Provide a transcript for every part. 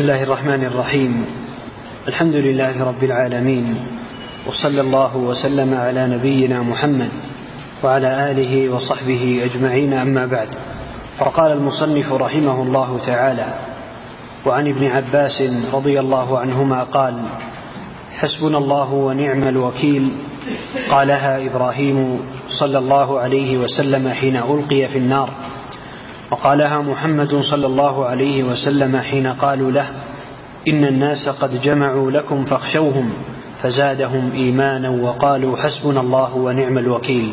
بسم الله الرحمن الرحيم. الحمد لله رب العالمين وصلى الله وسلم على نبينا محمد وعلى آله وصحبه أجمعين أما بعد. فقال المصنف رحمه الله تعالى وعن ابن عباس رضي الله عنهما قال حسبنا الله ونعم الوكيل. قالها إبراهيم صلى الله عليه وسلم حين ألقي في النار. وقالها محمد صلى الله عليه وسلم حين قالوا له إن الناس قد جمعوا لكم فاخشوهم فزادهم إيمانا وقالوا حسبنا الله ونعم الوكيل.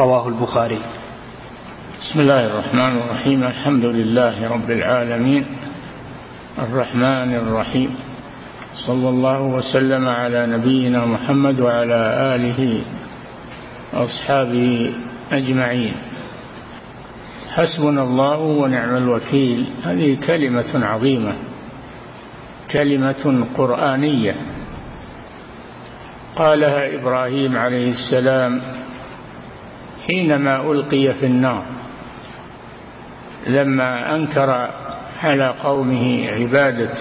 رواه البخاري. بسم الله الرحمن الرحيم الحمد لله رب العالمين الرحمن الرحيم. صلى الله وسلم على نبينا محمد وعلى آله وأصحابه أجمعين. حسبنا الله ونعم الوكيل. هذه كلمة عظيمة كلمة قرآنية. قالها إبراهيم عليه السلام حينما ألقي في النار لما أنكر على قومه عبادة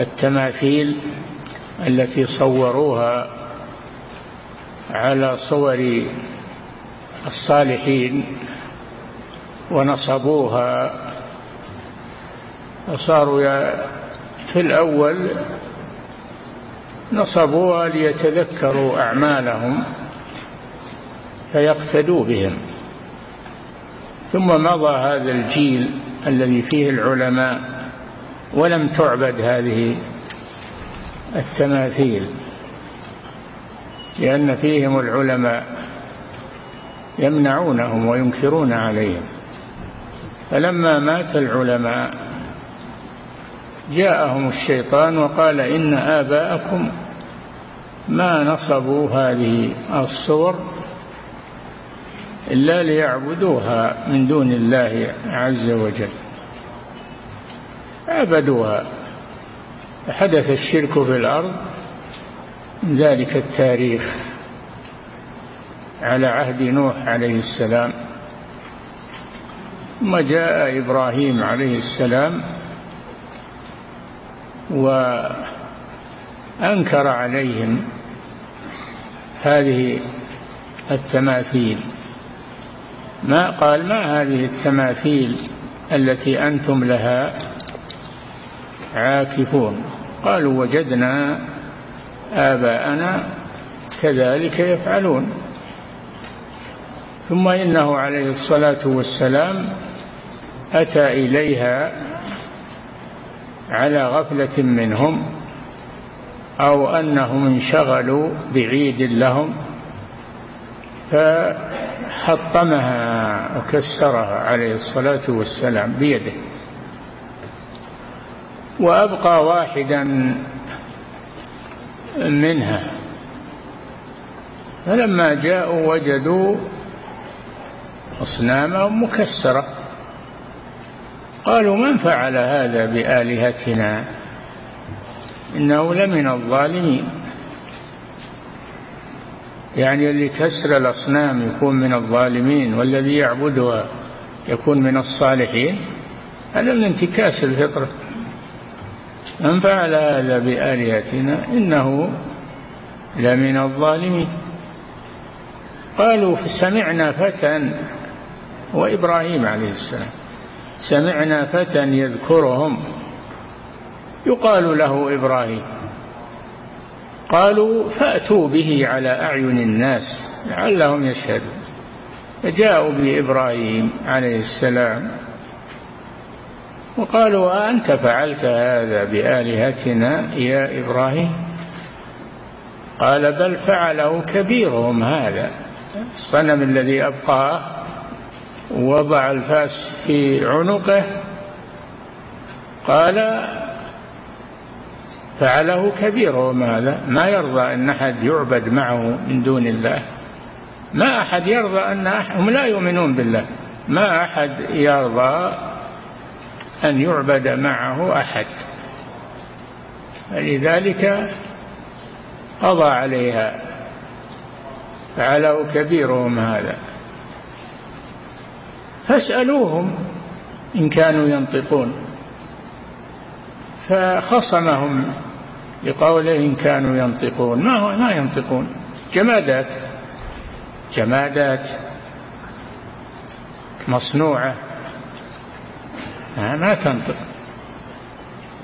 التماثيل التي صوروها على صور الصالحين. ونصبوها. فصاروا في الأول نصبوها ليتذكروا أعمالهم فيقتدوا بهم. ثم مضى هذا الجيل الذي فيه العلماء ولم تعبد هذه التماثيل لأن فيهم العلماء يمنعونهم وينكرون عليهم. فلما مات العلماء جاءهم الشيطان وقال إن آباءكم ما نصبوا هذه الصور إلا ليعبدوها من دون الله عز وجل. عبدوها. فحدث الشرك في الأرض. من ذلك التاريخ على عهد نوح عليه السلام. ثم جاء إبراهيم عليه السلام وأنكر عليهم هذه التماثيل. ما قال ما هذه التماثيل التي أنتم لها عاكفون؟ قالوا وجدنا آباءنا كذلك يفعلون. ثم إنه عليه الصلاة والسلام أتى إليها على غفلة منهم أو أنهم انشغلوا بعيد لهم فحطمها وكسرها عليه الصلاة والسلام بيده. وأبقى واحدا منها. فلما جاءوا وجدوا أصناما مكسرة. قالوا من فعل هذا بآلهتنا؟ إنه لمن الظالمين. يعني اللي كسر الأصنام يكون من الظالمين والذي يعبدها يكون من الصالحين؟ هذا من انتكاس الفطرة. من فعل هذا بآلهتنا إنه لمن الظالمين. قالوا سمعنا فتى وإبراهيم عليه السلام. سمعنا فتى يذكرهم. يقال له إبراهيم. قالوا فأتوا به على أعين الناس لعلهم يشهدون. فجاءوا بإبراهيم عليه السلام. وقالوا أنت فعلت هذا بآلهتنا يا إبراهيم؟ قال بل فعله كبيرهم هذا. الصنم الذي أبقاه وضع الفاس في عنقه قال فعله كبيرهم هذا؟ ما يرضى أن أحد يعبد معه من دون الله. ما أحد يرضى أن أحد هم لا يؤمنون بالله. ما أحد يرضى أن يعبد معه أحد. فلذلك قضى عليها. فعله كبيرهم هذا؟ فاسألوهم إن كانوا ينطقون. فخصمهم بقوله إن كانوا ينطقون. ما هو؟ ما ينطقون. جمادات. جمادات. مصنوعة. ما تنطق.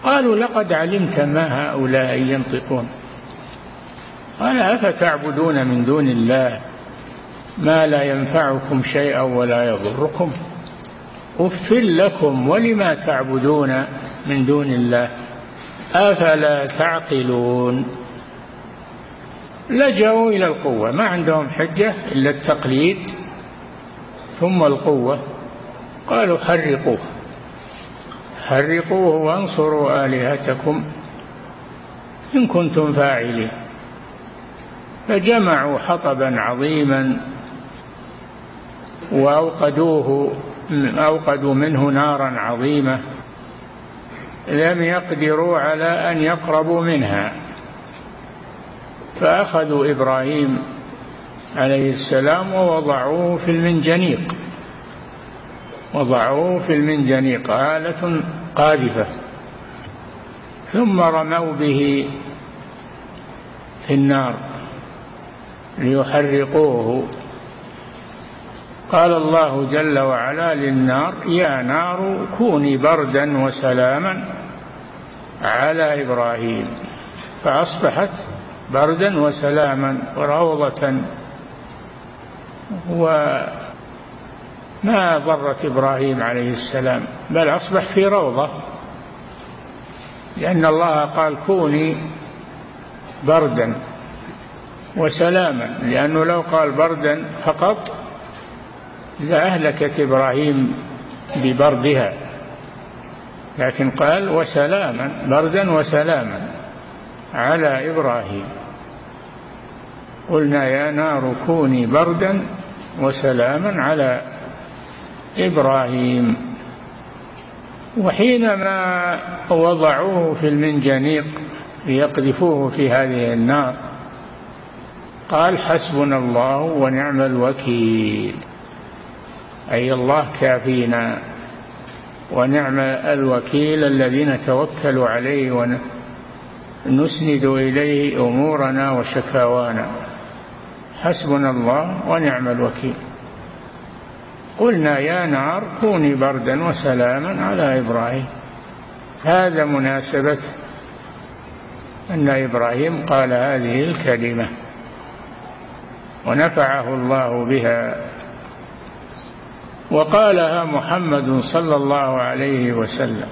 قالوا لقد علمت ما هؤلاء ينطقون. قال أفتعبدون من دون الله؟ ما لا ينفعكم شيئا ولا يضركم. أف لكم ولما تعبدون من دون الله. أفلا تعقلون؟ لجأوا إلى القوة. ما عندهم حجة إلا التقليد ثم القوة. قالوا حرقوه. حرقوه وانصروا آلهتكم إن كنتم فاعلين. فجمعوا حطبا عظيما وأوقدوه أوقدوا منه نارا عظيمة لم يقدروا على أن يقربوا منها. فأخذوا إبراهيم عليه السلام ووضعوه في المنجنيق. وضعوه في المنجنيق آلة قاذفة. ثم رموا به في النار ليحرقوه. قال الله جل وعلا للنار يا نار كوني بردا وسلاما على إبراهيم. فأصبحت بردا وسلاما وروضة. وما ضرت إبراهيم عليه السلام بل أصبح في روضة. لأن الله قال كوني بردا وسلاما لأنه لو قال بردا فقط لأهلكت إبراهيم ببردها لكن قال وسلاما بردا وسلاما على إبراهيم. قلنا يا نار كوني بردا وسلاما على إبراهيم. وحينما وضعوه في المنجنيق ليقذفوه في هذه النار قال حسبنا الله ونعم الوكيل. أي الله كافينا. ونعم الوكيل الذي نتوكل عليه ونسند إليه أمورنا وشكاوانا. حسبنا الله ونعم الوكيل. قلنا يا نار كوني بردا وسلاما على إبراهيم. هذا مناسبة أن إبراهيم قال هذه الكلمة. ونفعه الله بها. وقالها محمد صلى الله عليه وسلم.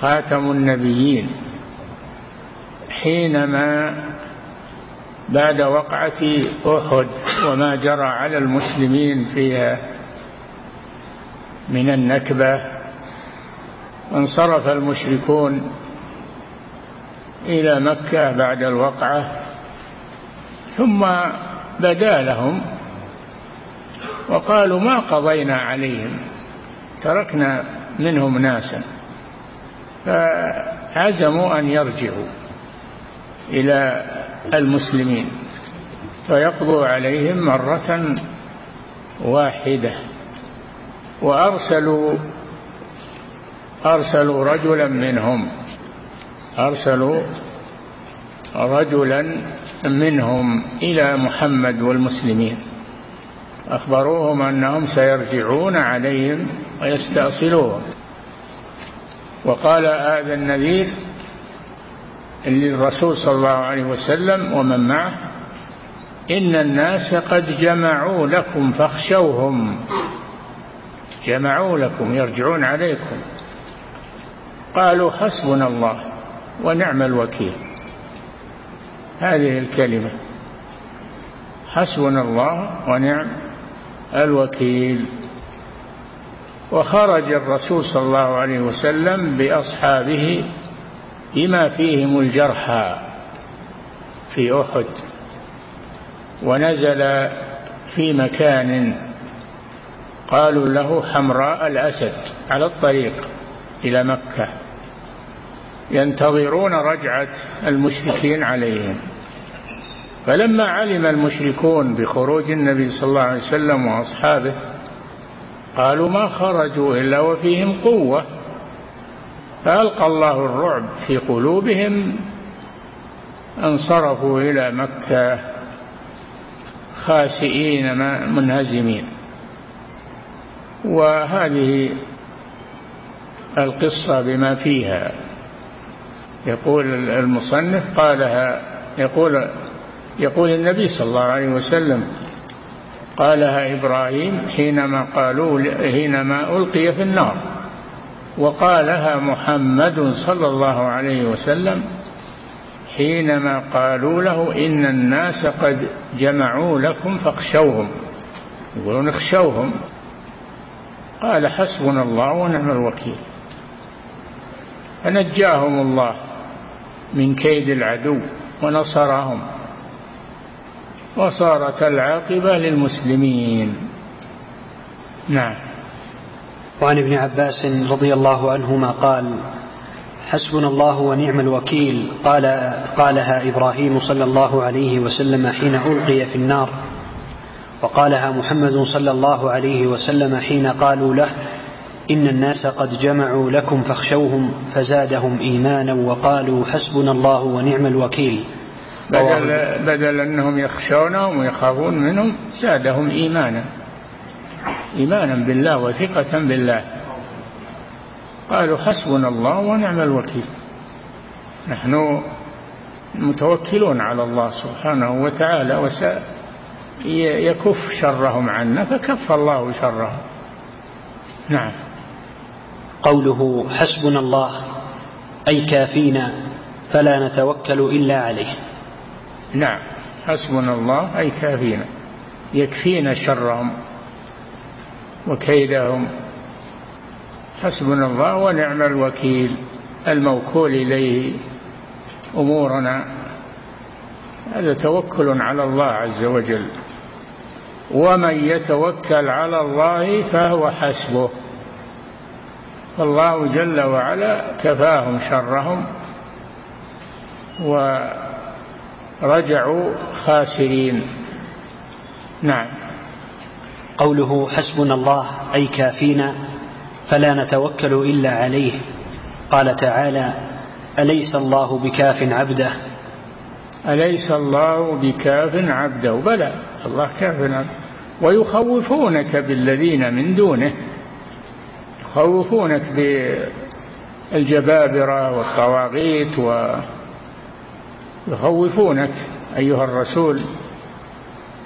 خاتم النبيين. حينما بعد وقعة أحد وما جرى على المسلمين فيها من النكبة انصرف المشركون إلى مكة بعد الوقعة ثم بدا لهم وقالوا ما قضينا عليهم تركنا منهم ناسا. فعزموا أن يرجعوا إلى المسلمين فيقضوا عليهم مرة واحدة. وأرسلوا أرسلوا رجلا منهم أرسلوا رجلا منهم إلى محمد والمسلمين. أخبروهم أنهم سيرجعون عليهم ويستأصلوهم وقال هذا النذير للرسول صلى الله عليه وسلم ومن معه إن الناس قد جمعوا لكم فاخشوهم. جمعوا لكم يرجعون عليكم. قالوا حسبنا الله ونعم الوكيل. هذه الكلمة حسبنا الله ونعم الوكيل. وخرج الرسول صلى الله عليه وسلم بأصحابه بما فيهم الجرحى في أحد. ونزل في مكان قالوا له حمراء الأسد على الطريق إلى مكة. ينتظرون رجعة المشركين عليهم. فلما علم المشركون بخروج النبي صلى الله عليه وسلم وأصحابه قالوا ما خرجوا إلا وفيهم قوة. فألقى الله الرعب في قلوبهم أنصرفوا إلى مكة خاسئين منهزمين. وهذه القصة بما فيها. يقول المصنف قالها يقول يقول النبي صلى الله عليه وسلم قالها إبراهيم حينما قالوا حينما ألقي في النار. وقالها محمد صلى الله عليه وسلم حينما قالوا له إن الناس قد جمعوا لكم فاخشوهم. يقولون اخشوهم. قال حسبنا الله ونعم الوكيل. فنجاهم الله من كيد العدو ونصرهم. وصارت العاقبة للمسلمين. نعم. وعن ابن عباس رضي الله عنهما قال حسبنا الله ونعم الوكيل. قال قالها إبراهيم صلى الله عليه وسلم حين ألقي في النار. وقالها محمد صلى الله عليه وسلم حين قالوا له إن الناس قد جمعوا لكم فاخشوهم فزادهم إيمانا وقالوا حسبنا الله ونعم الوكيل. بدل, بدل أنهم يخشونهم ويخافون منهم زادهم إيمانا. إيمانا بالله وثقة بالله. قالوا حسبنا الله ونعم الوكيل. نحن متوكلون على الله سبحانه وتعالى وسيكف شرهم عنا فكف الله شرهم. نعم. قوله حسبنا الله أي كافينا فلا نتوكل إلا عليه. نعم. حسبنا الله أي كافينا. يكفينا شرهم وكيدهم. حسبنا الله ونعم الوكيل الموكول إليه أمورنا. هذا توكل على الله عز وجل. ومن يتوكل على الله فهو حسبه. فالله جل وعلا كفاهم شرهم. ورجعوا خاسرين. نعم. قوله حسبنا الله أي كافينا فلا نتوكل إلا عليه. قال تعالى أليس الله بكاف عبده؟ أليس الله بكاف عبده؟ بلى الله كاف عبده. ويخوفونك بالذين من دونه. يخوفونك بالجبابرة والطواغيت ويخوفونك أيها الرسول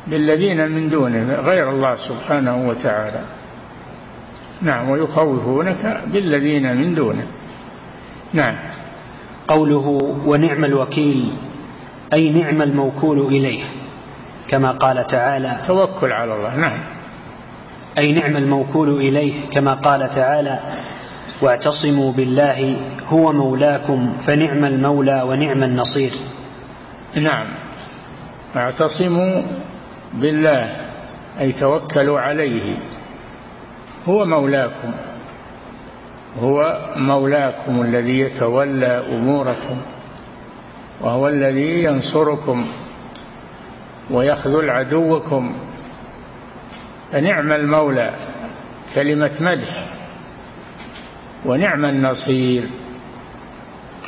بالذين من دونه غير الله سبحانه وتعالى. نعم ويخوفونك بالذين من دونه. نعم. قوله ونعم الوكيل أي نعم الموكول إليه كما قال تعالى. توكل على الله نعم. أي نعم الموكول إليه كما قال تعالى واعتصموا بالله هو مولاكم فنعم المولى ونعم النصير. نعم. اعتصموا بالله أي توكلوا عليه. هو مولاكم. هو مولاكم الذي يتولى أموركم وهو الذي ينصركم ويخذل عدوكم. فنعم المولى كلمة مدح ونعم النصير.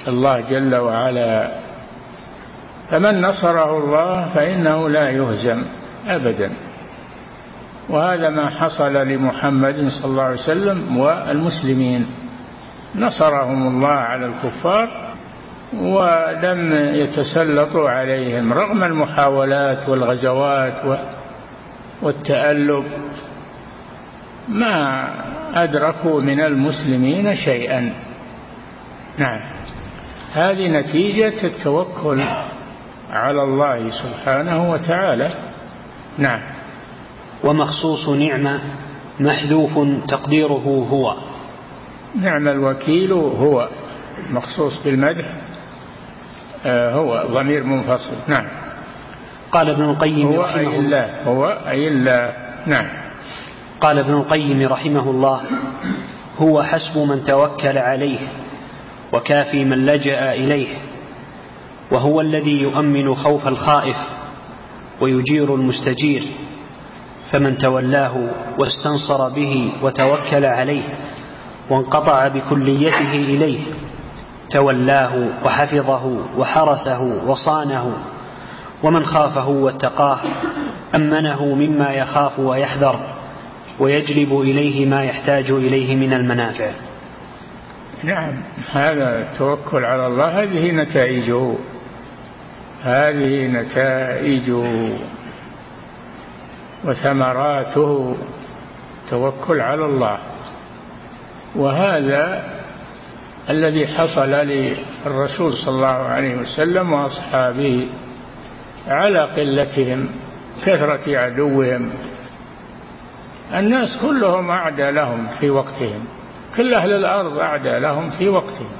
الله جل وعلا فمن نصره الله فإنه لا يهزم أبدا. وهذا ما حصل لمحمد صلى الله عليه وسلم والمسلمين. نصرهم الله على الكفار ولم يتسلطوا عليهم رغم المحاولات والغزوات والتألب. ما أدركوا من المسلمين شيئا. نعم. هذه نتيجة التوكل. على الله سبحانه وتعالى. نعم. ومخصوص نعمة محذوف تقديره هو. نعم الوكيل هو. مخصوص بالمدح آه هو ضمير منفصل. نعم. قال ابن القيم هو أي الله هو أي الله. نعم. قال ابن القيم رحمه الله هو حسب من توكل عليه وكافي من لجأ إليه. وهو الذي يؤمن خوف الخائف ويجير المستجير فمن تولاه واستنصر به وتوكل عليه وانقطع بكليته إليه تولاه وحفظه وحرسه وصانه ومن خافه واتقاه أمنه مما يخاف ويحذر ويجلب إليه ما يحتاج إليه من المنافع. نعم هذا التوكل على الله هذه نتائجه. هذه نتائجه وثمراته توكل على الله. وهذا الذي حصل للرسول صلى الله عليه وسلم وأصحابه على قلتهم كثرة عدوهم. الناس كلهم أعدى لهم في وقتهم كل أهل الأرض أعدى لهم في وقتهم.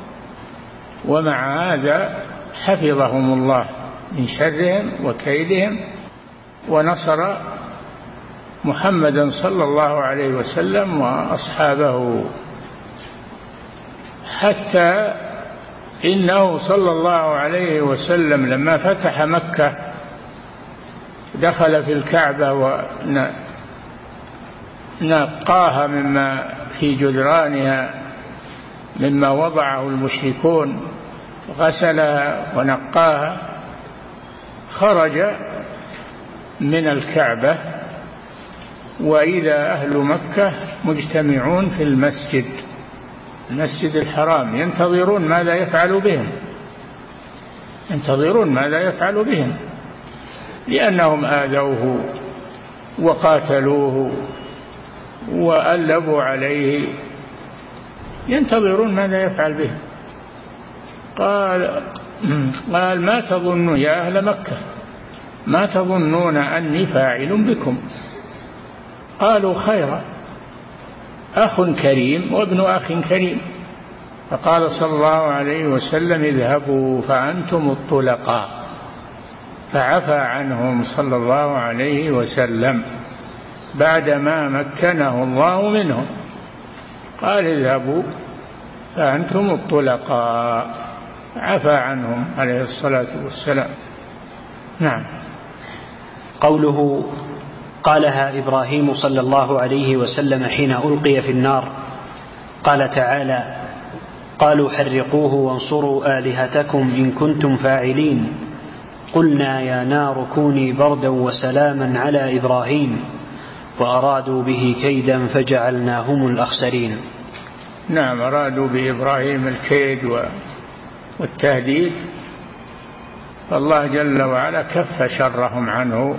ومع هذا حفظهم الله. من شرهم وكيدهم ونصر محمدا صلى الله عليه وسلم وأصحابه. حتى إنه صلى الله عليه وسلم لما فتح مكة دخل في الكعبة ونقاها مما في جدرانها مما وضعه المشركون غسلها ونقاها. خرج من الكعبة واذا أهل مكة مجتمعون في المسجد المسجد الحرام ينتظرون ماذا يفعل بهم. ينتظرون ماذا يفعل بهم. لأنهم آذوه وقاتلوه وألبوا عليه. ينتظرون ماذا يفعل بهم. قال قال ما تظن يا أهل مكة ما تظنون أني فاعل بكم؟ قالوا خيرا أخ كريم وابن أخ كريم. فقال صلى الله عليه وسلم اذهبوا فأنتم الطلقاء. فعفى عنهم صلى الله عليه وسلم بعدما مكنه الله منهم. قال اذهبوا فأنتم الطلقاء. عفى عنهم عليه الصلاة والسلام. نعم. قوله قالها إبراهيم صلى الله عليه وسلم حين ألقي في النار قال تعالى قالوا حرقوه وانصروا آلهتكم إن كنتم فاعلين. قلنا يا نار كوني بردا وسلاما على إبراهيم وأرادوا به كيدا فجعلناهم الأخسرين. نعم أرادوا بإبراهيم الكيد والتهديد فالله جل وعلا كف شرهم عنه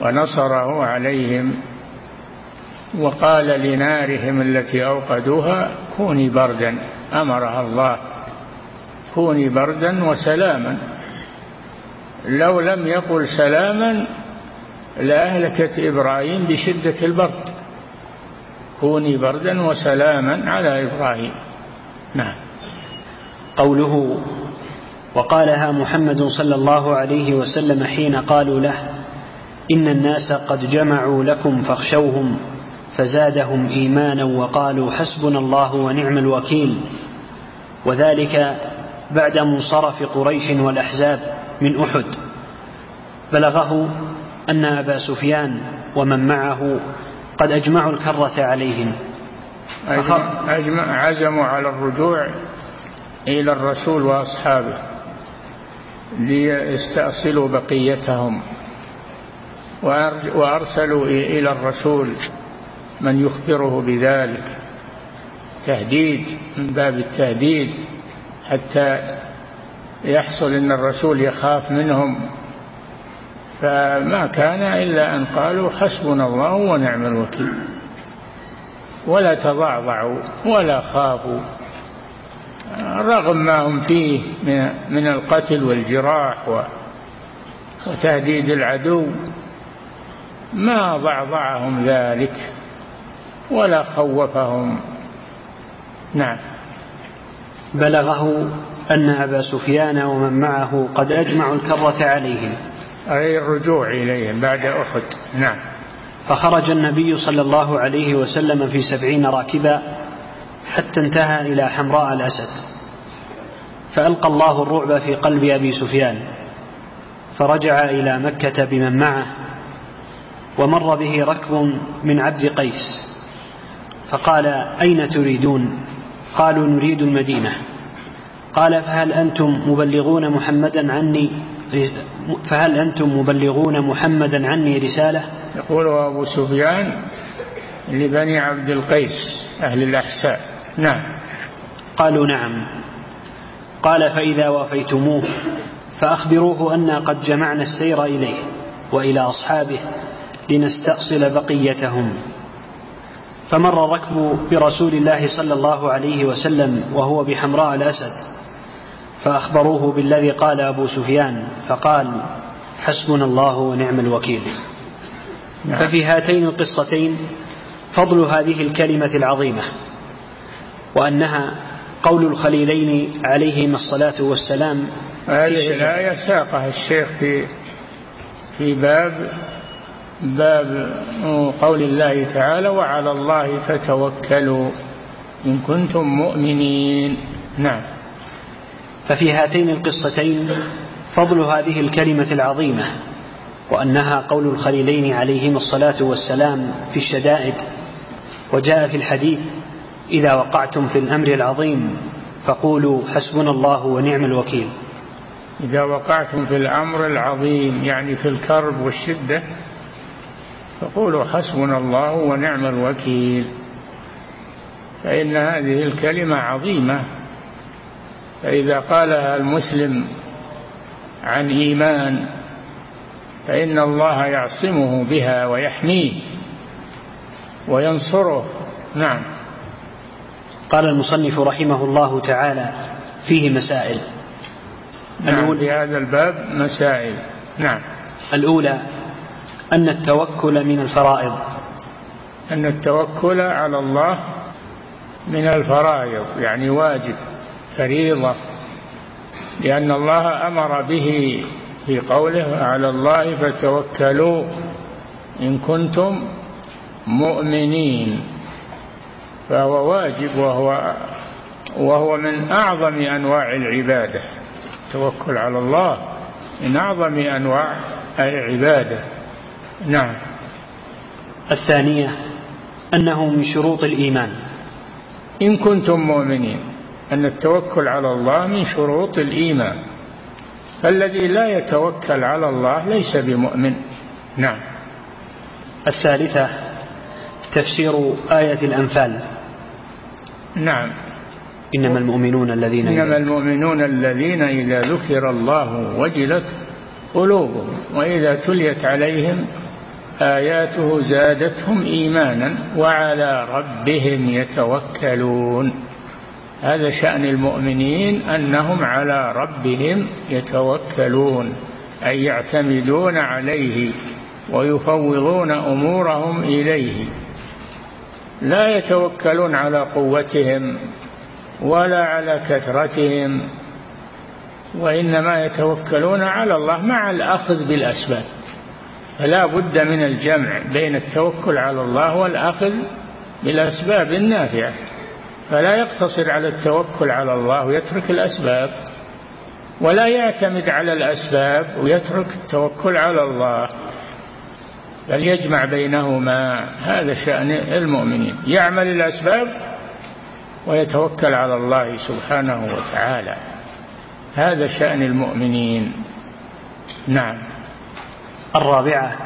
ونصره عليهم وقال لنارهم التي أوقدوها كوني بردا أمرها الله كوني بردا وسلاما. لو لم يقل سلاما لأهلكت إبراهيم بشدة البرد. كوني بردا وسلاما على إبراهيم. نعم. قوله وقالها محمد صلى الله عليه وسلم حين قالوا له إن الناس قد جمعوا لكم فاخشوهم فزادهم إيمانا وقالوا حسبنا الله ونعم الوكيل. وذلك بعد منصرف قريش والأحزاب من أحد. بلغه أن أبا سفيان ومن معه قد أجمعوا الكرة عليهم. عزموا على الرجوع إلى الرسول وأصحابه ليستأصلوا بقيتهم وأرسلوا إلى الرسول من يخبره بذلك. تهديد من باب التهديد حتى يحصل إن الرسول يخاف منهم. فما كان إلا أن قالوا حسبنا الله ونعم الوكيل. ولا تضعضعوا ولا خافوا. رغم ما هم فيه من القتل والجراح وتهديد العدو ما ضعضعهم ذلك ولا خوفهم. نعم. بلغه أن أبا سفيان ومن معه قد أجمعوا الكرة عليهم. أي الرجوع إليهم بعد أحد. نعم. فخرج النبي صلى الله عليه وسلم في سبعين راكبا حتى انتهى إلى حمراء الأسد. فألقى الله الرعب في قلب أبي سفيان فرجع إلى مكة بمن معه ومر به ركب من عبد قيس فقال أين تريدون؟ قالوا نريد المدينة. قال فهل أنتم مبلغون محمدا عني؟ فهل أنتم مبلغون محمدا عني رسالة؟ يقول أبو سفيان لبني عبد القيس أهل الأحساء. نعم. قالوا نعم. قال فإذا وافيتموه فأخبروه أنا قد جمعنا السير إليه وإلى أصحابه لنستأصل بقيتهم. فمر الركب برسول الله صلى الله عليه وسلم وهو بحمراء الأسد فأخبروه بالذي قال أبو سفيان فقال حسبنا الله ونعم الوكيل. نعم. ففي هاتين القصتين فضل هذه الكلمة العظيمة. وأنها قول الخليلين عليهما الصلاة والسلام هذه الآية ساقها الشيخ في في باب باب قول الله تعالى وعلى الله فتوكلوا إن كنتم مؤمنين. نعم. ففي هاتين القصتين فضل هذه الكلمة العظيمة وأنها قول الخليلين عليهما الصلاة والسلام في الشدائد وجاء في الحديث إذا وقعتم في الأمر العظيم فقولوا حسبنا الله ونعم الوكيل. إذا وقعتم في الأمر العظيم يعني في الكرب والشدة فقولوا حسبنا الله ونعم الوكيل. فإن هذه الكلمة عظيمة. فإذا قالها المسلم عن إيمان فإن الله يعصمه بها ويحميه وينصره. نعم. قال المصنف رحمه الله تعالى فيه مسائل. نعم في هذا الباب مسائل. نعم. الأولى أن التوكل من الفرائض. أن التوكل على الله من الفرائض يعني واجب فريضة. لأن الله أمر به في قوله على الله فتوكلوا إن كنتم مؤمنين. فهو واجب وهو وهو من أعظم أنواع العبادة. التوكل على الله من أعظم أنواع العبادة. نعم. الثانية أنه من شروط الإيمان. إن كنتم مؤمنين أن التوكل على الله من شروط الإيمان. فالذي لا يتوكل على الله ليس بمؤمن. نعم. الثالثة تفسير آية الأنفال. نعم. إنما المؤمنون الذين إنما المؤمنون الذين إذا ذكر الله وجلت قلوبهم وإذا تليت عليهم آياته زادتهم إيمانا وعلى ربهم يتوكلون. هذا شأن المؤمنين أنهم على ربهم يتوكلون أي يعتمدون عليه ويفوضون أمورهم إليه. لا يتوكلون على قوتهم ولا على كثرتهم وإنما يتوكلون على الله مع الأخذ بالأسباب. فلا بد من الجمع بين التوكل على الله والأخذ بالأسباب النافعة. فلا يقتصر على التوكل على الله ويترك الأسباب ولا يعتمد على الأسباب ويترك التوكل على الله. بل يجمع بينهما هذا شأن المؤمنين. يعمل الأسباب ويتوكل على الله سبحانه وتعالى. هذا شأن المؤمنين. نعم. الرابعة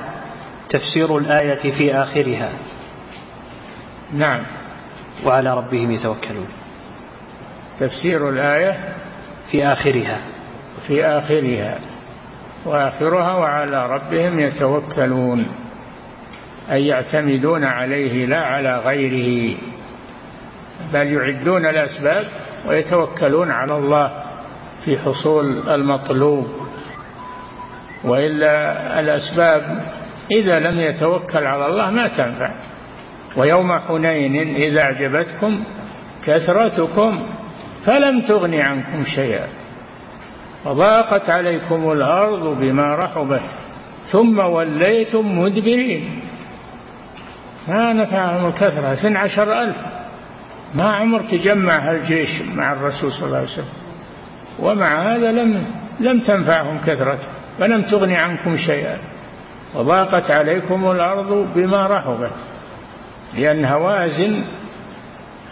تفسير الآية في آخرها. نعم. وعلى ربهم يتوكلون. تفسير الآية في آخرها. في آخرها. وآخرها وعلى ربهم يتوكلون. أي يعتمدون عليه لا على غيره بل يعدون الأسباب ويتوكلون على الله في حصول المطلوب. وإلا الأسباب إذا لم يتوكل على الله ما تنفع. ويوم حنين إذا أعجبتكم كثرتكم فلم تغن عنكم شيئا. وضاقت عليكم الأرض بما رحبت ثم وليتم مدبرين. ما نفعهم الكثرة اثنى عشر ألف. ما عمر تجمع هالجيش مع الرسول صلى الله عليه وسلم. ومع هذا لم لم تنفعهم كثرته فلم تغن عنكم شيئا. وضاقت عليكم الأرض بما رحبت لأن هوازن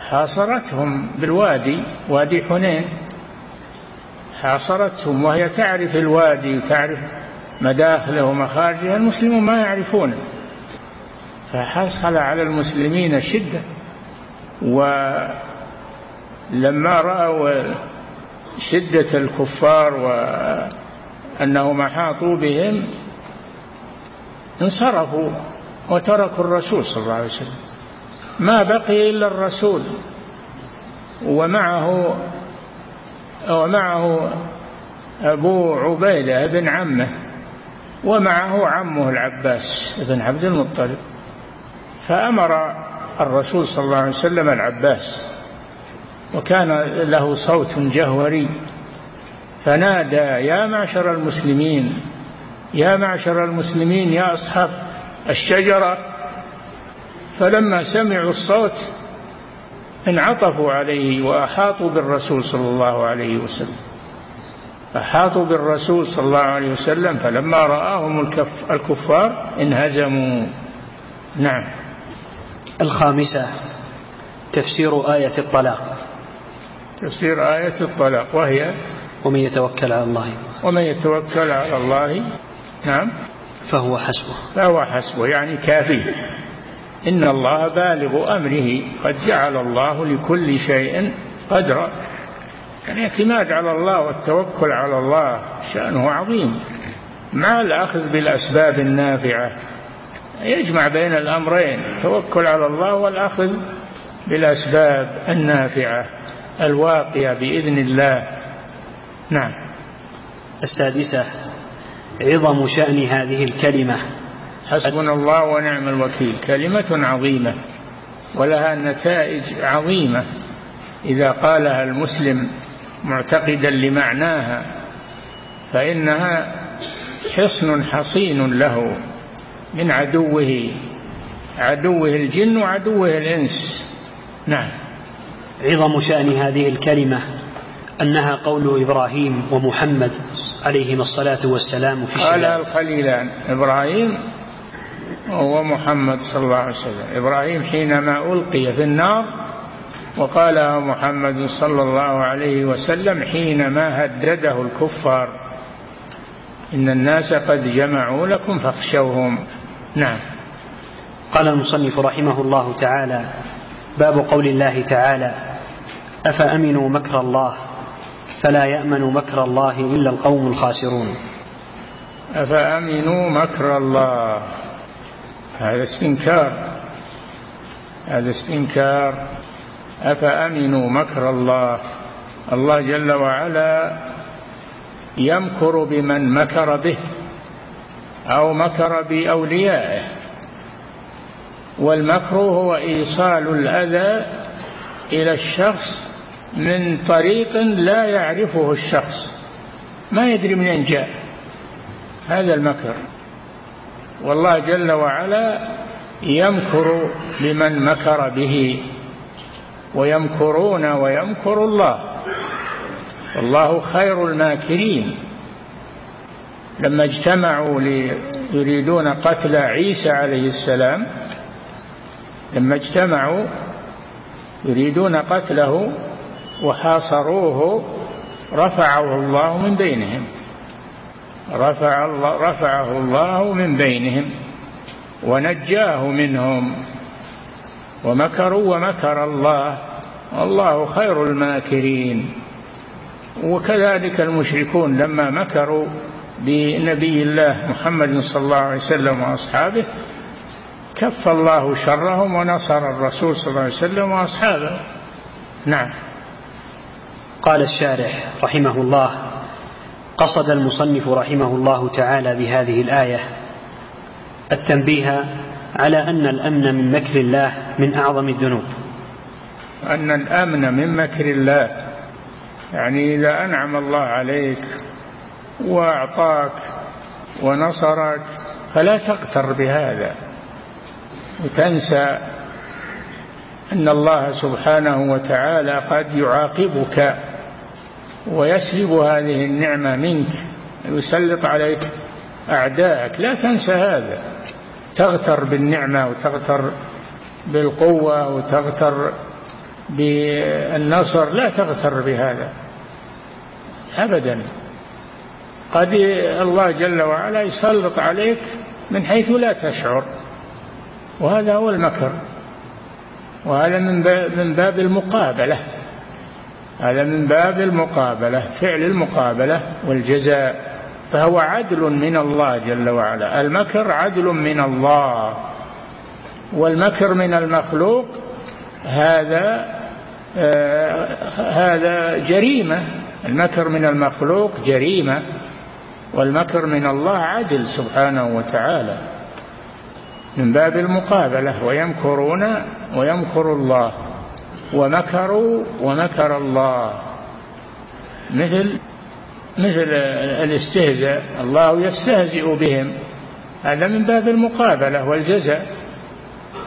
حاصرتهم بالوادي وادي حنين. حاصرتهم وهي تعرف الوادي وتعرف مداخله ومخارجه المسلمون ما يعرفونه. فحصل على المسلمين شدة؟ ولما رأوا شدة الكفار وأنهم أحاطوا بهم انصرفوا وتركوا الرسول صلى الله عليه وسلم. ما بقي إلا الرسول ومعه ومعه أبو عبيدة بن عمه ومعه عمه العباس بن عبد المطلب. فأمر الرسول صلى الله عليه وسلم العباس وكان له صوت جهوري فنادى يا معشر المسلمين يا معشر المسلمين يا أصحاب الشجرة. فلما سمعوا الصوت انعطفوا عليه وأحاطوا بالرسول صلى الله عليه وسلم. أحاطوا بالرسول صلى الله عليه وسلم فلما رآهم الكف الكفار انهزموا. نعم. الخامسة تفسير آية الطلاق. تفسير آية الطلاق وهي؟ ومن يتوكل على الله. ومن يتوكل على الله نعم. فهو حسبه. فهو حسبه يعني كافيه إن الله بالغ أمره قد جعل الله لكل شيء قدرا. يعني الاعتماد على الله والتوكل على الله شأنه عظيم. مع الأخذ بالأسباب النافعة؟ يجمع بين الأمرين التوكل على الله والأخذ بالأسباب النافعة الواقية بإذن الله. نعم. السادسة عظم شأن هذه الكلمة. حسبنا الله ونعم الوكيل. كلمة عظيمة ولها نتائج عظيمة. إذا قالها المسلم معتقدا لمعناها فإنها حصن حصين له. من عدوه عدوه الجن وعدوه الإنس. نعم. عظم شأن هذه الكلمة أنها قول إبراهيم ومحمد عليهما الصلاة والسلام في قال الخليلان إبراهيم ومحمد صلى الله عليه وسلم. إبراهيم حينما ألقي في النار وقال محمد صلى الله عليه وسلم حينما هدده الكفار إن الناس قد جمعوا لكم فاخشوهم. نعم. قال المصنف رحمه الله تعالى باب قول الله تعالى أفأمنوا مكر الله فلا يأمن مكر الله إلا القوم الخاسرون. أفأمنوا مكر الله؟ هذا استنكار. هذا استنكار. أفأمنوا مكر الله؟ الله جل وعلا يمكر بمن مكر به. أو مكر بأوليائه. والمكر هو إيصال الأذى إلى الشخص من طريق لا يعرفه الشخص ما يدري منين جاء هذا المكر. والله جل وعلا يمكر بمن مكر به ويمكرون ويمكر الله. والله خير الماكرين. لما اجتمعوا يريدون قتل عيسى عليه السلام لما اجتمعوا يريدون قتله وحاصروه رفعه الله من بينهم. رفع الله رفعه الله من بينهم ونجاه منهم ومكروا ومكر الله. والله خير الماكرين. وكذلك المشركون لما مكروا بنبي الله محمد صلى الله عليه وسلم وأصحابه كف الله شرهم ونصر الرسول صلى الله عليه وسلم وأصحابه. نعم. قال الشارح رحمه الله قصد المصنف رحمه الله تعالى بهذه الآية التنبيه على أن الأمن من مكر الله من أعظم الذنوب. أن الأمن من مكر الله يعني إذا أنعم الله عليك وأعطاك ونصرك. فلا تغتر بهذا. وتنسى أن الله سبحانه وتعالى قد يعاقبك ويسلب هذه النعمة منك ويسلط عليك أعداءك. لا تنسى هذا. تغتر بالنعمة وتغتر بالقوة وتغتر بالنصر. لا تغتر بهذا. أبدا. قد الله جل وعلا يسلط عليك من حيث لا تشعر. وهذا هو المكر. وهذا من باب, من باب المقابلة. هذا من باب المقابلة فعل المقابلة والجزاء. فهو عدل من الله جل وعلا. المكر عدل من الله. والمكر من المخلوق هذا آه هذا جريمة. المكر من المخلوق جريمة. والمكر من الله عدل سبحانه وتعالى من باب المقابلة ويمكرون ويمكر الله. ومكروا ومكر الله. مثل مثل الاستهزاء الله يستهزئ بهم. هذا من باب المقابلة والجزاء.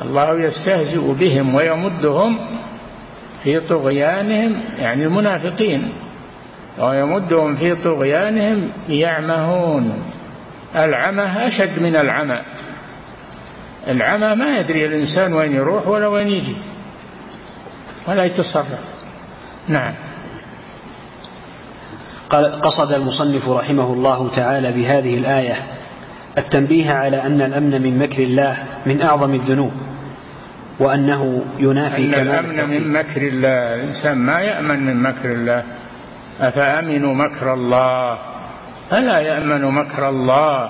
الله يستهزئ بهم ويمدهم في طغيانهم يعني المنافقين. ويمدهم في طغيانهم يعمهون العمى أشد من العمى. العمى ما يدري الإنسان وين يروح ولا وين يجي ولا يتصرف. نعم. قال قصد المصنف رحمه الله تعالى بهذه الآية التنبيه على أن الأمن من مكر الله من أعظم الذنوب وأنه ينافي أن الأمن من مكر الله الإنسان ما يأمن من مكر الله. أفأمنوا مكر الله؟ فلا يأمن مكر الله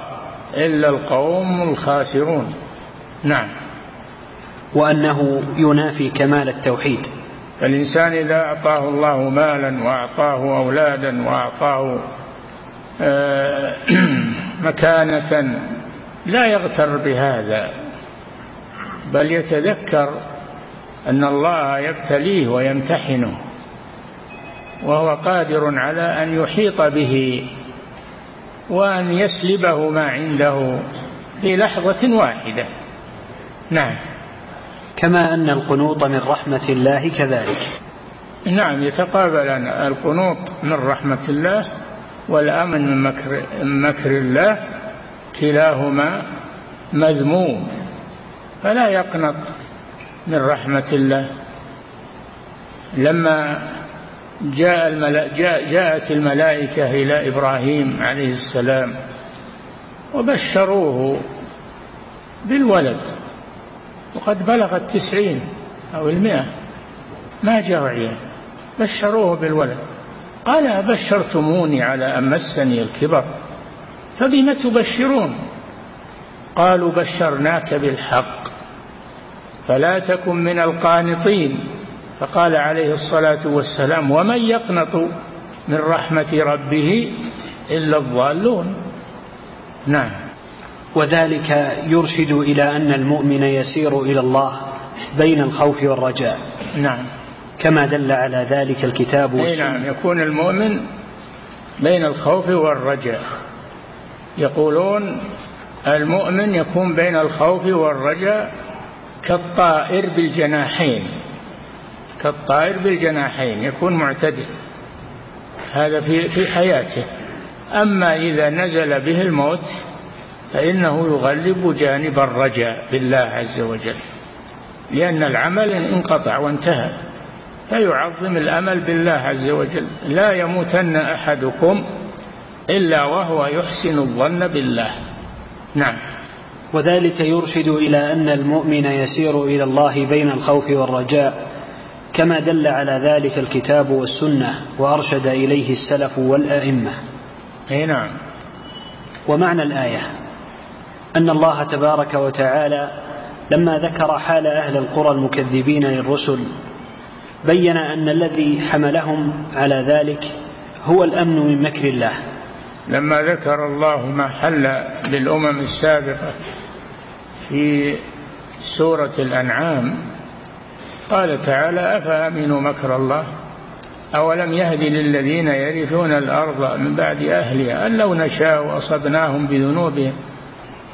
إلا القوم الخاسرون. نعم. وأنه ينافي كمال التوحيد. الإنسان إذا أعطاه الله مالا وأعطاه أولادا وأعطاه آه، مكانة لا يغتر بهذا بل يتذكر أن الله يبتليه ويمتحنه. وهو قادر على أن يحيط به وأن يسلبه ما عنده في لحظة واحدة. نعم. كما أن القنوط من رحمة الله كذلك. نعم يتقابلان القنوط من رحمة الله والأمن من مكر, من مكر الله كلاهما مذموم فلا يقنط من رحمة الله. لما جاء الملا جاء جاءت الملائكة إلى إبراهيم عليه السلام وبشروه بالولد. وقد بلغ التسعين أو المئة. ما جاء عيال بشروه بالولد. قال أبشرتموني على أن مسني الكبر؟ فبم تبشرون؟ قالوا بشرناك بالحق. فلا تكن من القانطين. فقال عليه الصلاة والسلام ومن يقنط من رحمة ربه إلا الضالون؟ نعم. وذلك يرشد إلى أن المؤمن يسير إلى الله بين الخوف والرجاء. نعم. كما دل على ذلك الكتاب والسنة. نعم يكون المؤمن بين الخوف والرجاء. يقولون المؤمن يكون بين الخوف والرجاء كالطائر بالجناحين. كالطائر بالجناحين يكون معتدل. هذا في في حياته. أما إذا نزل به الموت فإنه يغلب جانب الرجاء بالله عز وجل. لأن العمل انقطع وانتهى فيعظم الأمل بالله عز وجل. لا يموتن أحدكم إلا وهو يحسن الظن بالله. نعم. وذلك يرشد إلى أن المؤمن يسير إلى الله بين الخوف والرجاء. كما دل على ذلك الكتاب والسنة وأرشد إليه السلف والأئمة. أي نعم. ومعنى الآية أن الله تبارك وتعالى لما ذكر حال أهل القرى المكذبين للرسل بين أن الذي حملهم على ذلك هو الأمن من مكر الله. لما ذكر الله ما حل بالأمم السابقة في سورة الأنعام قال تعالى أفأمنوا مكر الله؟ أولم يهد للذين يرثون الأرض من بعد أهلها أن لو نشاء أصبناهم بذنوبهم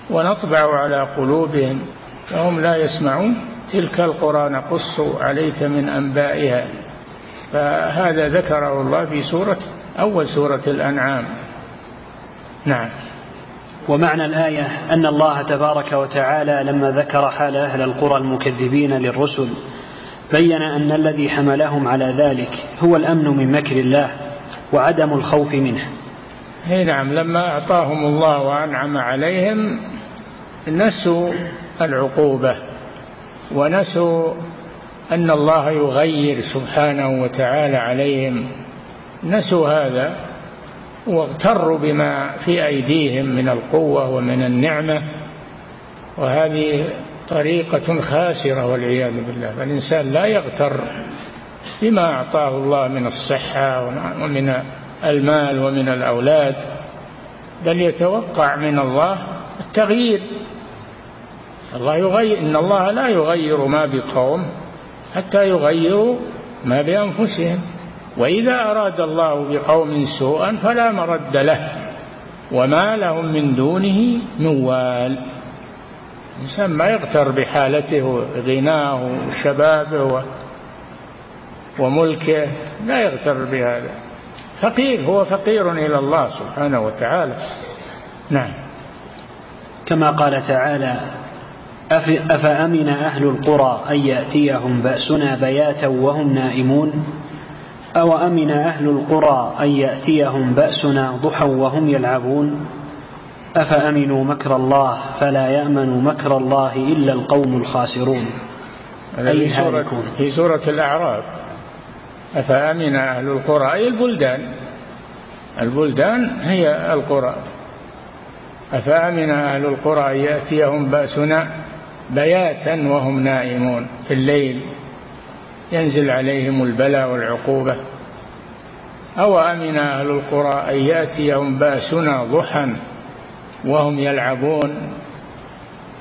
ونطبع على قلوبهم فهم لا يسمعون. تلك القرى نقص عليك من أنبائها. فهذا ذكره الله في سورة أول سورة الأنعام. نعم. ومعنى الآية أن الله تبارك وتعالى لما ذكر حال أهل القرى المكذبين للرسل بين أن الذي حملهم على ذلك هو الأمن من مكر الله وعدم الخوف منه. اي نعم لما أعطاهم الله وأنعم عليهم نسوا العقوبة ونسوا أن الله يغير سبحانه وتعالى عليهم. نسوا هذا واغتروا بما في أيديهم من القوة ومن النعمة. وهذه طريقة خاسرة والعياذ بالله. فالإنسان لا يغتر بما أعطاه الله من الصحة ومن المال ومن الأولاد بل يتوقع من الله التغيير. الله يغير إن الله لا يغير ما بقوم حتى يغيروا ما بأنفسهم. وإذا أراد الله بقوم سوءا فلا مرد له وما لهم من دونه من وال. الإنسان ما يغتر بحالته وغناه وشبابه وملكه لا يغتر بهذا. فقير هو فقير إلى الله سبحانه وتعالى. نعم. كما قال تعالى أفأمن أهل القرى أن يأتيهم بأسنا بياتا وهم نائمون؟ أو أمن أهل القرى أن يأتيهم بأسنا ضحى وهم يلعبون؟ أفأمنوا مكر الله فلا يأمن مكر الله إلا القوم الخاسرون؟ أي في سورة, في سورة الأعراف. أفأمن أهل القرى؟ أي البلدان. البلدان هي القرى. أفأمن أهل القرى أن يأتيهم بأسنا بياتا وهم نائمون في الليل. ينزل عليهم البلاء والعقوبة. أو أمن أهل القرى أن يأتيهم بأسنا ضحى وهم يلعبون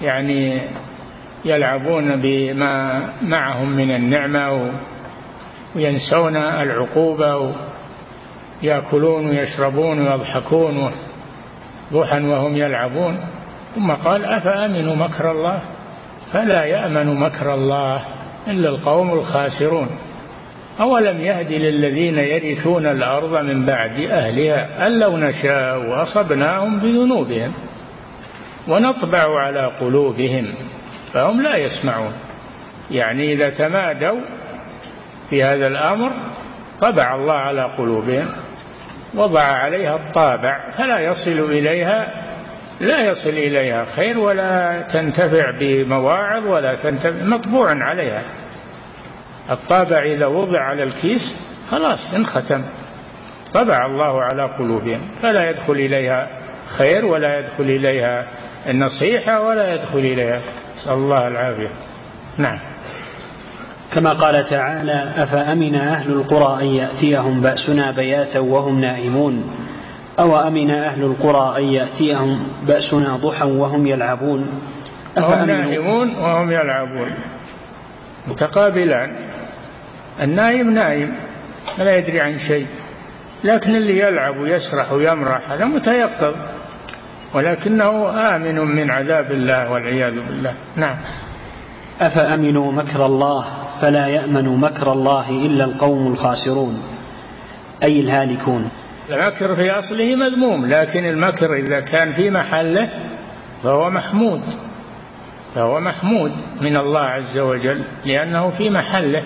يعني يلعبون بما معهم من النعمة وينسون العقوبة ويأكلون ويشربون ويضحكون ضحى وهم يلعبون. ثم قال أفأمنوا مكر الله؟ فلا يأمن مكر الله إلا القوم الخاسرون. أولم يهد للذين يرثون الأرض من بعد أهلها أن لو نشاء وأصبناهم بذنوبهم ونطبع على قلوبهم فهم لا يسمعون. يعني إذا تمادوا في هذا الأمر طبع الله على قلوبهم وضع عليها الطابع فلا يصل إليها لا يصل إليها خير ولا تنتفع بمواعظ ولا تنتفع مطبوع عليها. الطابع إذا وضع على الكيس خلاص انختم. طبع الله على قلوبهم. فلا يدخل إليها خير ولا يدخل إليها النصيحة ولا يدخل إليها. نسأل الله العافية. نعم. كما قال تعالى أفأمن أهل القرى أن يأتيهم بأسنا بياتا وهم نائمون؟ أو أمن أهل القرى أن يأتيهم بأسنا ضحى وهم يلعبون؟ وهم نائمون وهم يلعبون. متقابلان. النايم نايم لا يدري عن شيء لكن اللي يلعب ويسرح ويمرح هذا متيقظ ولكنه آمن من عذاب الله والعياذ بالله. نعم. أفأمنوا مكر الله فلا يأمن مكر الله إلا القوم الخاسرون أي الهالكون. المكر في أصله مذموم لكن المكر إذا كان في محله فهو محمود فهو محمود من الله عز وجل لأنه في محله.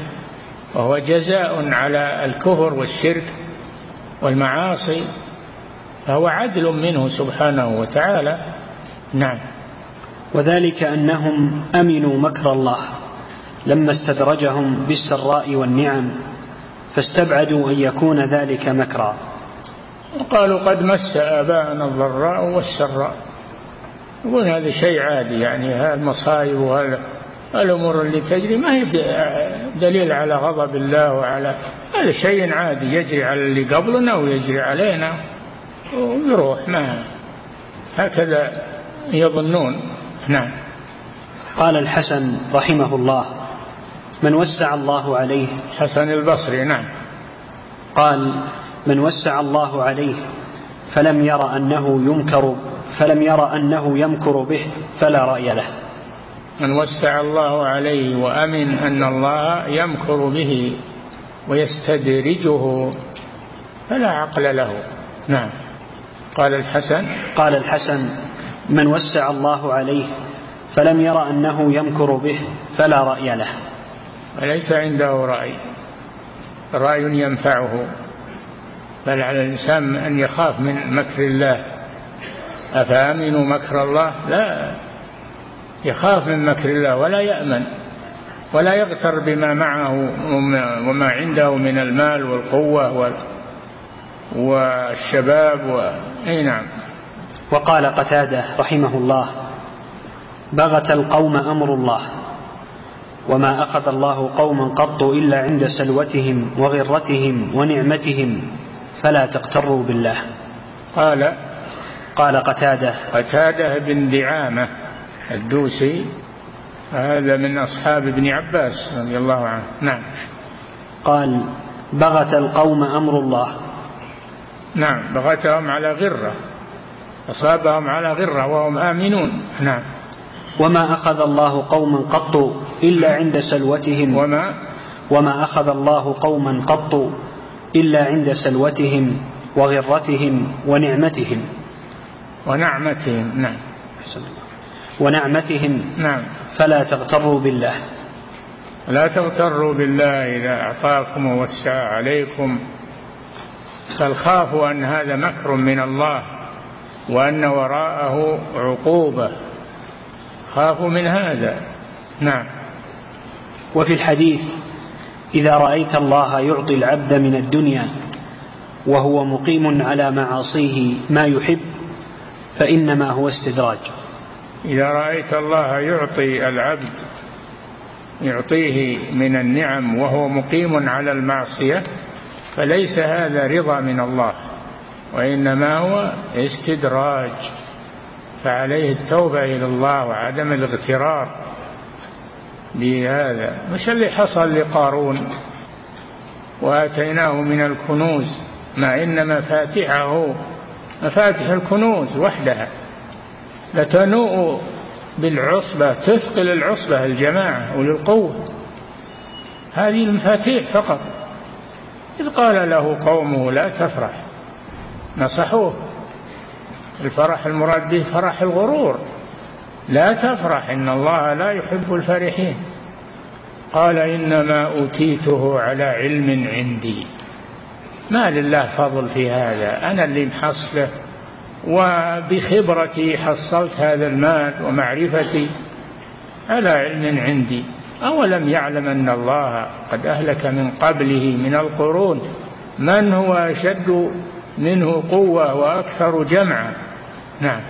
وهو جزاء على الكفر والشرك والمعاصي فهو عدل منه سبحانه وتعالى. نعم. وذلك أنهم أمنوا مكر الله لما استدرجهم بالسراء والنعم فاستبعدوا أن يكون ذلك مكرا. وقالوا قد مس آباءنا الضراء والسراء. يقول هذا شيء عادي يعني المصائب وهذا الأمور اللي تجري ما هي دليل على غضب الله وعلى هذا شيء عادي يجري على اللي قبلنا ويجري علينا. ويروح ما هكذا يظنون. نعم. قال الحسن رحمه الله من وسع الله عليه حسن البصري نعم. قال من وسع الله عليه فلم ير أنه ينكر فلم ير أنه يمكر به فلا رأي له. من وسع الله عليه وأمن أن الله يمكر به ويستدرجه فلا عقل له. نعم. قال الحسن. قال الحسن من وسع الله عليه فلم ير أنه يمكر به فلا رأي له. وليس عنده رأي. رأي ينفعه. بل على الإنسان أن يخاف من مكر الله. أفأمنوا مكر الله؟ لا. يخاف من مكر الله ولا يأمن ولا يغتر بما معه وما عنده من المال والقوة والشباب و... أي نعم. وقال قتادة رحمه الله بغت القوم أمر الله وما أخذ الله قوما قط إلا عند سلوتهم وغرتهم ونعمتهم فلا تغتروا بالله. قال قال قتادة قتادة بن دعامة الدوسي. هذا من أصحاب ابن عباس رضي الله عنه. نعم. قال بغت القوم أمر الله. نعم بغتهم على غرة. أصابهم على غرة وهم آمنون. نعم. وما أخذ الله قوما قط إلا عند سلوتهم. وما؟ وما أخذ الله قوما قط إلا عند سلوتهم وغرتهم ونعمتهم. ونعمتهم. نعم. ونعمتهم نعم. فلا تغتروا بالله. لا تغتروا بالله إذا أعطاكم ووسع عليكم. بل خافوا أن هذا مكر من الله وأن وراءه عقوبة. خافوا من هذا. نعم. وفي الحديث إذا رأيت الله يعطي العبد من الدنيا وهو مقيم على معاصيه ما يحب فإنما هو استدراج. إذا رأيت الله يعطي العبد يعطيه من النعم وهو مقيم على المعصية فليس هذا رضا من الله وإنما هو استدراج فعليه التوبة إلى الله وعدم الاغترار بهذا. مش اللي حصل لقارون وآتيناه من الكنوز مع إن مفاتحه مفاتح الكنوز وحدها. لتنوء بالعصبة تثقل العصبة الجماعة أولي القوة هذه المفاتيح فقط. إذ قال له قومه لا تفرح نصحوه. الفرح المراد به فرح الغرور. لا تفرح إن الله لا يحب الفرحين. قال إنما أوتيته على علم عندي. ما لله فضل في هذا؟ أنا اللي محصله. وبخبرتي حصلت هذا المال ومعرفتي على علم عندي. أولم يعلم أن الله قد أهلك من قبله من القرون؟ من هو أشد منه قوة وأكثر جمعا؟ نعم.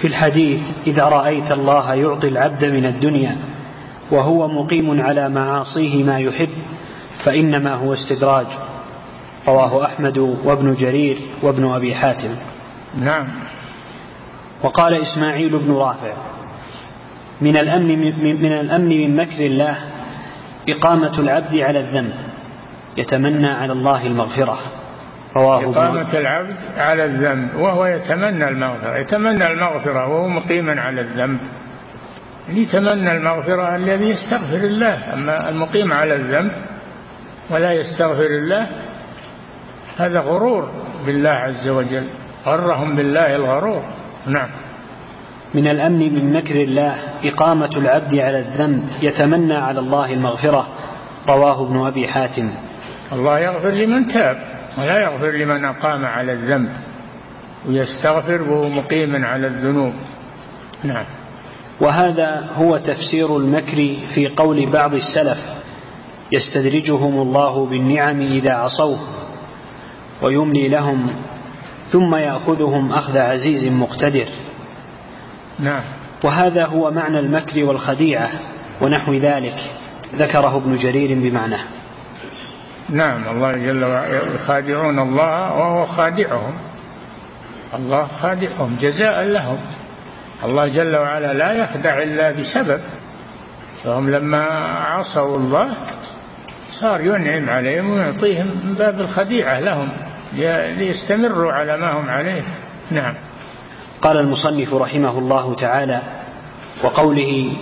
في الحديث إذا رأيت الله يعطي العبد من الدنيا وهو مقيم على معاصيه ما يحب فإنما هو استدراج. رواه أحمد وابن جرير وابن أبي حاتم. نعم. وقال إسماعيل بن رافع من الأمن من الأمن من مكر الله إقامة العبد على الذنب يتمنى على الله المغفرة. رواه إقامة العبد على الذنب وهو يتمنى المغفرة يتمنى المغفرة وهو مقيما على الذنب. يتمنى المغفرة الذي يستغفر الله أما المقيم على الذنب ولا يستغفر الله هذا غرور بالله عز وجل. غرهم بالله الغرور. نعم. من الأمن من مكر الله إقامة العبد على الذنب يتمنى على الله المغفرة. رواه ابن أبي حاتم. الله يغفر لمن تاب ولا يغفر لمن أقام على الذنب ويستغفر وهو مقيم على الذنوب. نعم. وهذا هو تفسير المكر في قول بعض السلف. يستدرجهم الله بالنعم إذا عصوه ويملي لهم ثم يأخذهم أخذ عزيز مقتدر. نعم. وهذا هو معنى المكر والخديعة ونحو ذلك ذكره ابن جرير بمعناه. نعم الله جل وعلا يخادعون الله وهو خادعهم. الله خادعهم جزاء لهم. الله جل وعلا لا يخدع إلا بسبب. فهم لما عصوا الله صار ينعم عليهم ويعطيهم من باب الخديعة لهم. ليستمروا على ما هم عليه. نعم. قال المصنف رحمه الله تعالى وقوله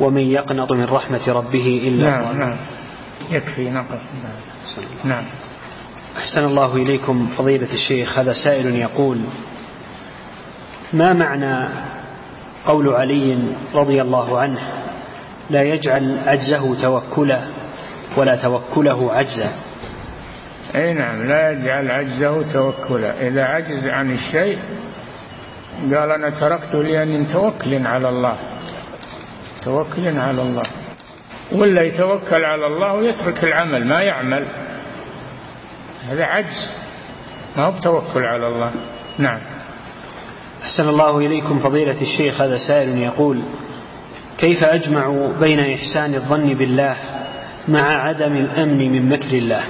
ومن يقنط من رحمة ربه إلا نعم نعم. يكفي نقل نعم. أحسن الله إليكم فضيلة الشيخ. هذا سائل يقول ما معنى قول علي رضي الله عنه لا يجعل عجزه توكلا ولا توكله عجزا اي نعم لا يجعل عجزه توكلا. إذا عجز عن الشيء قال أنا تركته لأني متوكل على الله. توكل على الله. ولا يتوكل على الله ويترك العمل ما يعمل. هذا عجز. ما هو بتوكل على الله. نعم. أحسن الله إليكم فضيلة الشيخ هذا سائل يقول كيف أجمع بين إحسان الظن بالله مع عدم الأمن من مكر الله؟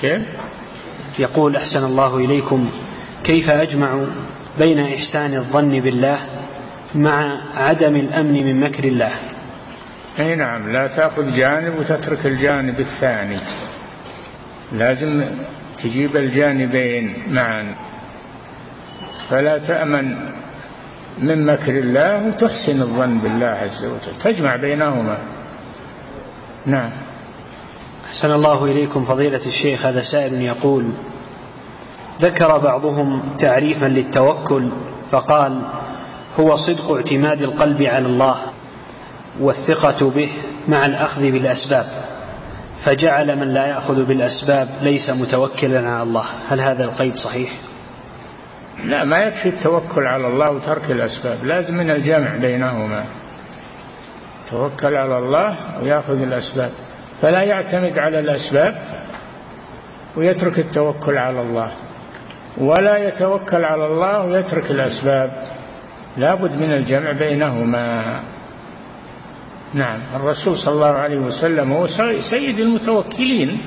كيف؟ يقول أحسن الله إليكم. كيف أجمع بين إحسان الظن بالله مع عدم الأمن من مكر الله؟ أي نعم لا تأخذ جانب وتترك الجانب الثاني. لازم تجيب الجانبين معا. فلا تأمن من مكر الله وتحسن الظن بالله عز وجل. تجمع بينهما. نعم. أحسن الله إليكم فضيلة الشيخ هذا سائل يقول ذكر بعضهم تعريفا للتوكل فقال هو صدق اعتماد القلب على الله والثقة به مع الأخذ بالأسباب فجعل من لا يأخذ بالأسباب ليس متوكلا على الله هل هذا القيد صحيح؟ لا ما يكفي التوكل على الله وترك الأسباب لازم من الجمع بينهما توكل على الله ويأخذ الأسباب فلا يعتمد على الأسباب ويترك التوكل على الله. ولا يتوكل على الله ويترك الأسباب. لابد من الجمع بينهما. نعم الرسول صلى الله عليه وسلم هو سيد المتوكلين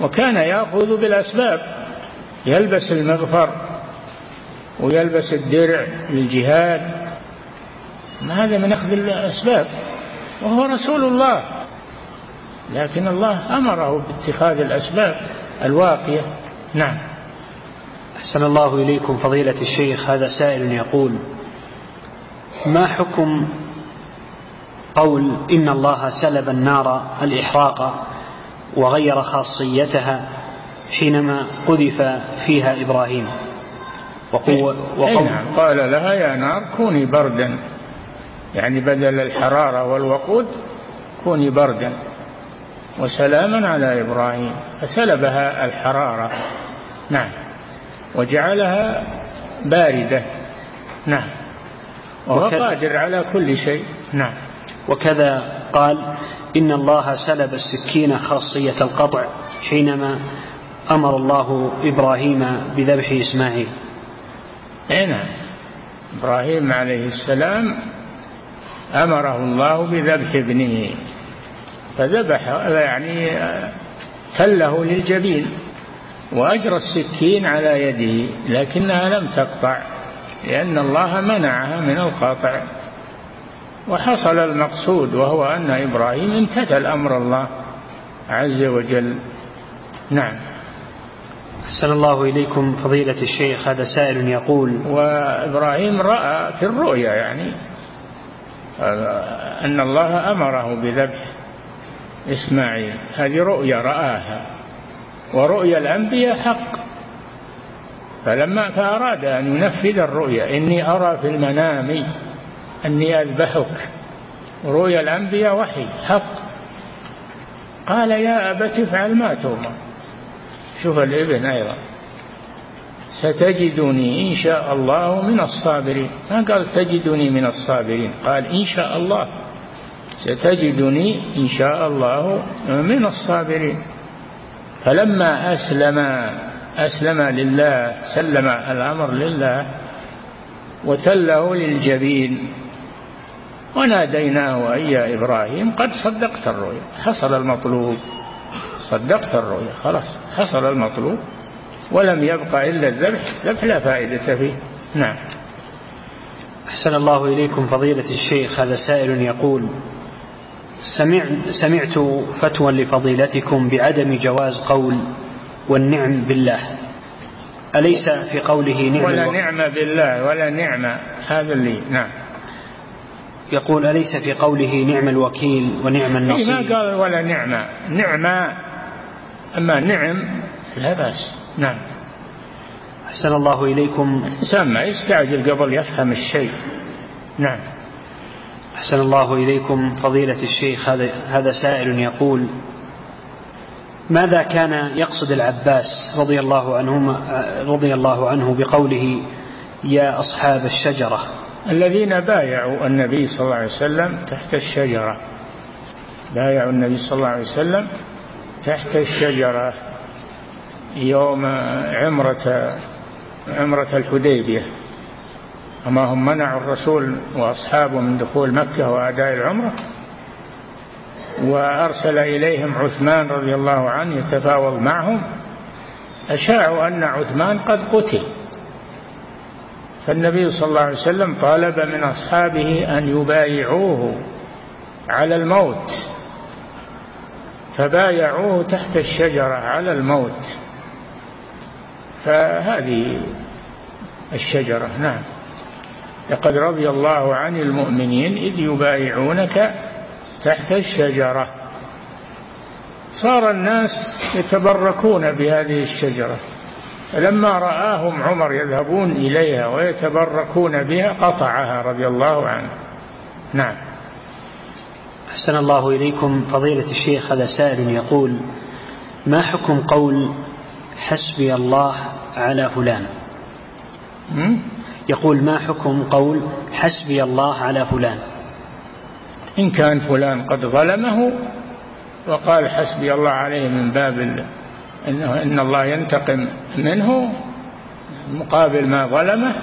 وكان يأخذ بالأسباب. يلبس المغفر ويلبس الدرع للجهاد. هذا من أخذ الأسباب. وهو رسول الله. لكن الله أمره باتخاذ الأسباب الواقية. نعم. أحسن الله إليكم فضيلة الشيخ هذا سائل يقول ما حكم قول إن الله سلب النار الإحراق وغير خاصيتها حينما قذف فيها إبراهيم؟ وقوة وقوة نعم. قال لها يا نار كوني بردا. يعني بدل الحرارة والوقود كوني بردا. وسلاما على إبراهيم. فسلبها الحرارة. نعم. وجعلها باردة. نعم. وهو قادر على كل شيء. نعم. وكذا قال إن الله سلب السكين خاصية القطع حينما أمر الله إبراهيم بذبح إسماعيل. أي نعم. إبراهيم عليه السلام أمره الله بذبح ابنه. فذبح يعني تله للجبين وأجرى السكين على يده لكنها لم تقطع لأن الله منعها من القطع. وحصل المقصود وهو أن إبراهيم امتثل أمر الله عز وجل. نعم. أحسن الله إليكم فضيلة الشيخ هذا سائل يقول وإبراهيم رأى في الرؤيا يعني أن الله أمره بذبح إسماعيل. هذه رؤيا رآها ورؤيا الأنبياء حق. فلما فأراد أن ينفذ الرؤيا إني أرى في المنام أني أذبحك. رؤيا الأنبياء وحي حق. قال يا أبت افعل ما تؤمر. شوف الإبن أيضا. ستجدني إن شاء الله من الصابرين. ما قال تجدني من الصابرين؟ قال إن شاء الله. ستجدني إن شاء الله من الصابرين. فلما أسلم أسلم لله سلم الأمر لله وتله للجبين وناديناه أي يا إبراهيم قد صدقت الرؤيا. حصل المطلوب. صدقت الرؤيا. خلاص حصل المطلوب. ولم يبقى إلا الذبح. ذبح لا فائدة فيه. نعم. أحسن الله إليكم فضيلة الشيخ. هذا سائل يقول سمعت فتوى لفضيلتكم بعدم جواز قول والنعم بالله. أليس في قوله نعم ولا نعم بالله ولا نعمة هذا اللي نعم. يقول أليس في قوله نعم الوكيل ونعم النصير ما قال ولا نعمة نعمة أما نعم لا بأس. نعم. أحسن الله إليكم. سمع يستعجل قبل يفهم الشيء. نعم. أحسن الله إليكم فضيلة الشيخ. هذا هذا سائل يقول ماذا كان يقصد العباس رضي الله عنهما رضي الله عنه بقوله يا أصحاب الشجرة؟ الذين بايعوا النبي صلى الله عليه وسلم تحت الشجرة. بايعوا النبي صلى الله عليه وسلم تحت الشجرة يوم عمرة عمرة الحديبية. أما هم منعوا الرسول وأصحابه من دخول مكة وأداء العمرة. وأرسل إليهم عثمان رضي الله عنه يتفاوض معهم. أشاعوا أن عثمان قد قتل. فالنبي صلى الله عليه وسلم طالب من أصحابه أن يبايعوه على الموت. فبايعوه تحت الشجرة على الموت. فهذه الشجرة نعم. لقد رضي الله عن المؤمنين إذ يبايعونك تحت الشجرة. صار الناس يتبركون بهذه الشجرة. فلما رآهم عمر يذهبون إليها ويتبركون بها قطعها رضي الله عنه. نعم. أحسن الله إليكم فضيلة الشيخ هذا سائل يقول ما حكم قول حسبي الله على فلان؟ يقول ما حكم قول حسبي الله على فلان؟ إن كان فلان قد ظلمه وقال حسبي الله عليه من باب إنه إن الله ينتقم منه مقابل ما ظلمه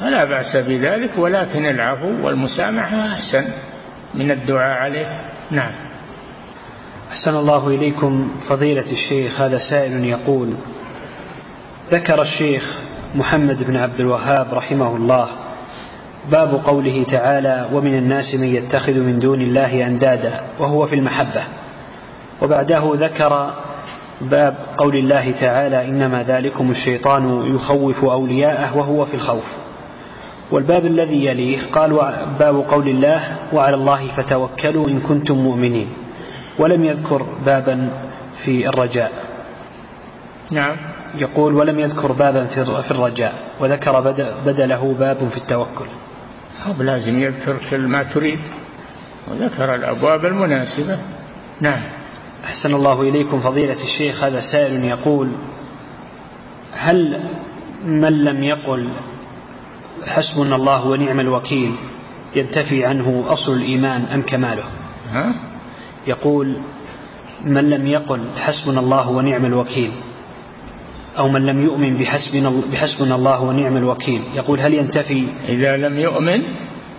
فلا بأس بذلك ولكن العفو والمسامحة أحسن من الدعاء عليه. نعم. أحسن الله إليكم فضيلة الشيخ هذا سائل يقول ذكر الشيخ محمد بن عبد الوهاب رحمه الله. باب قوله تعالى ومن الناس من يتخذ من دون الله أندادا وهو في المحبة. وبعده ذكر باب قول الله تعالى إنما ذلكم الشيطان يخوف أولياءه وهو في الخوف والباب الذي يليه قال باب قول الله وعلى الله فتوكلوا إن كنتم مؤمنين ولم يذكر بابا في الرجاء. نعم. يقول ولم يذكر بابا في الرجاء وذكر بدله باب في التوكل. هو لازم يذكر كل ما تريد. وذكر الأبواب المناسبة. نعم. أحسن الله إليكم فضيلة الشيخ هذا سائل يقول هل من لم يقل حسبنا الله ونعم الوكيل ينتفي عنه أصل الإيمان أم كماله؟ ها؟ يقول من لم يقل حسبنا الله ونعم الوكيل أو من لم يؤمن بحسبنا, بحسبنا الله ونعم الوكيل. يقول هل ينتفي؟ إذا لم يؤمن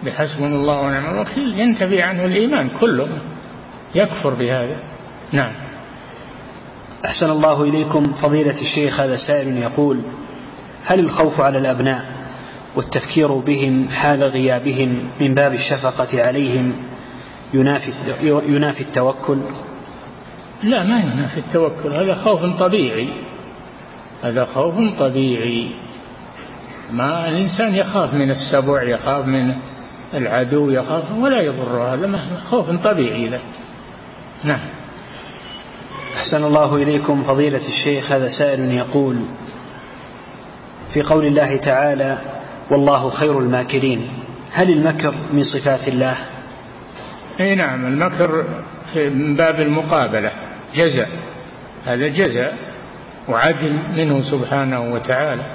بحسبنا الله ونعم الوكيل ينتفي عنه الإيمان كله. يكفر بهذا. نعم. أحسن الله إليكم فضيلة الشيخ هذا سائل يقول هل الخوف على الأبناء والتفكير بهم حال غيابهم من باب الشفقة عليهم ينافي, ينافي التوكل؟ لا ما ينافي التوكل هذا خوف طبيعي. هذا خوف طبيعي. ما الإنسان يخاف من السبع يخاف من العدو يخاف ولا يضر هذا خوف طبيعي له. نعم. أحسن الله إليكم فضيلة الشيخ هذا سائل يقول في قول الله تعالى والله خير الماكرين هل المكر من صفات الله؟ أي نعم المكر من باب المقابلة جزاء. هذا جزاء. وعدل منه سبحانه وتعالى.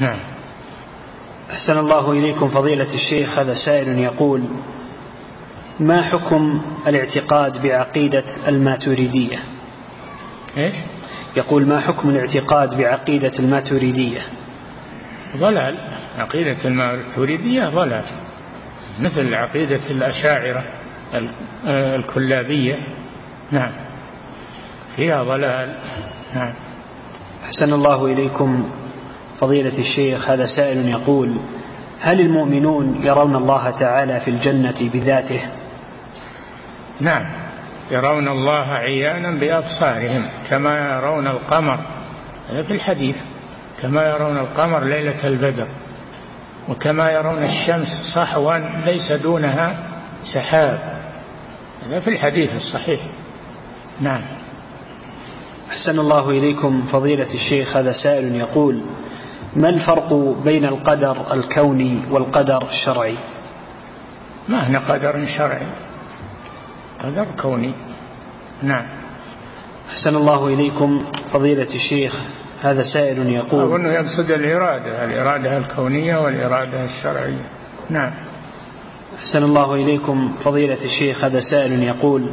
نعم. أحسن الله إليكم فضيلة الشيخ هذا سائل يقول ما حكم الاعتقاد بعقيدة الماتوريدية إيش؟ يقول ما حكم الاعتقاد بعقيدة الماتوريدية ضلال. عقيدة الماتوريدية ضلال. مثل عقيدة الأشاعرة الكلابية. نعم. فيها ضلال. نعم. أحسن الله إليكم فضيلة الشيخ هذا سائل يقول هل المؤمنون يرون الله تعالى في الجنة بذاته؟ نعم. يرون الله عيانا بأبصارهم كما يرون القمر. هذا في الحديث. كما يرون القمر ليلة البدر. وكما يرون الشمس صحوا ليس دونها سحاب. هذا في الحديث الصحيح. نعم. أحسن الله إليكم فضيلة الشيخ هذا سائل يقول ما الفرق بين القدر الكوني والقدر الشرعي؟ ما هنا قدر شرعي؟ قدر كوني. نعم. أحسن الله إليكم فضيلة الشيخ هذا سائل يقول أظن يقصد الإرادة الإرادة الكونية والإرادة الشرعية. نعم. أحسن الله إليكم فضيلة الشيخ هذا سائل يقول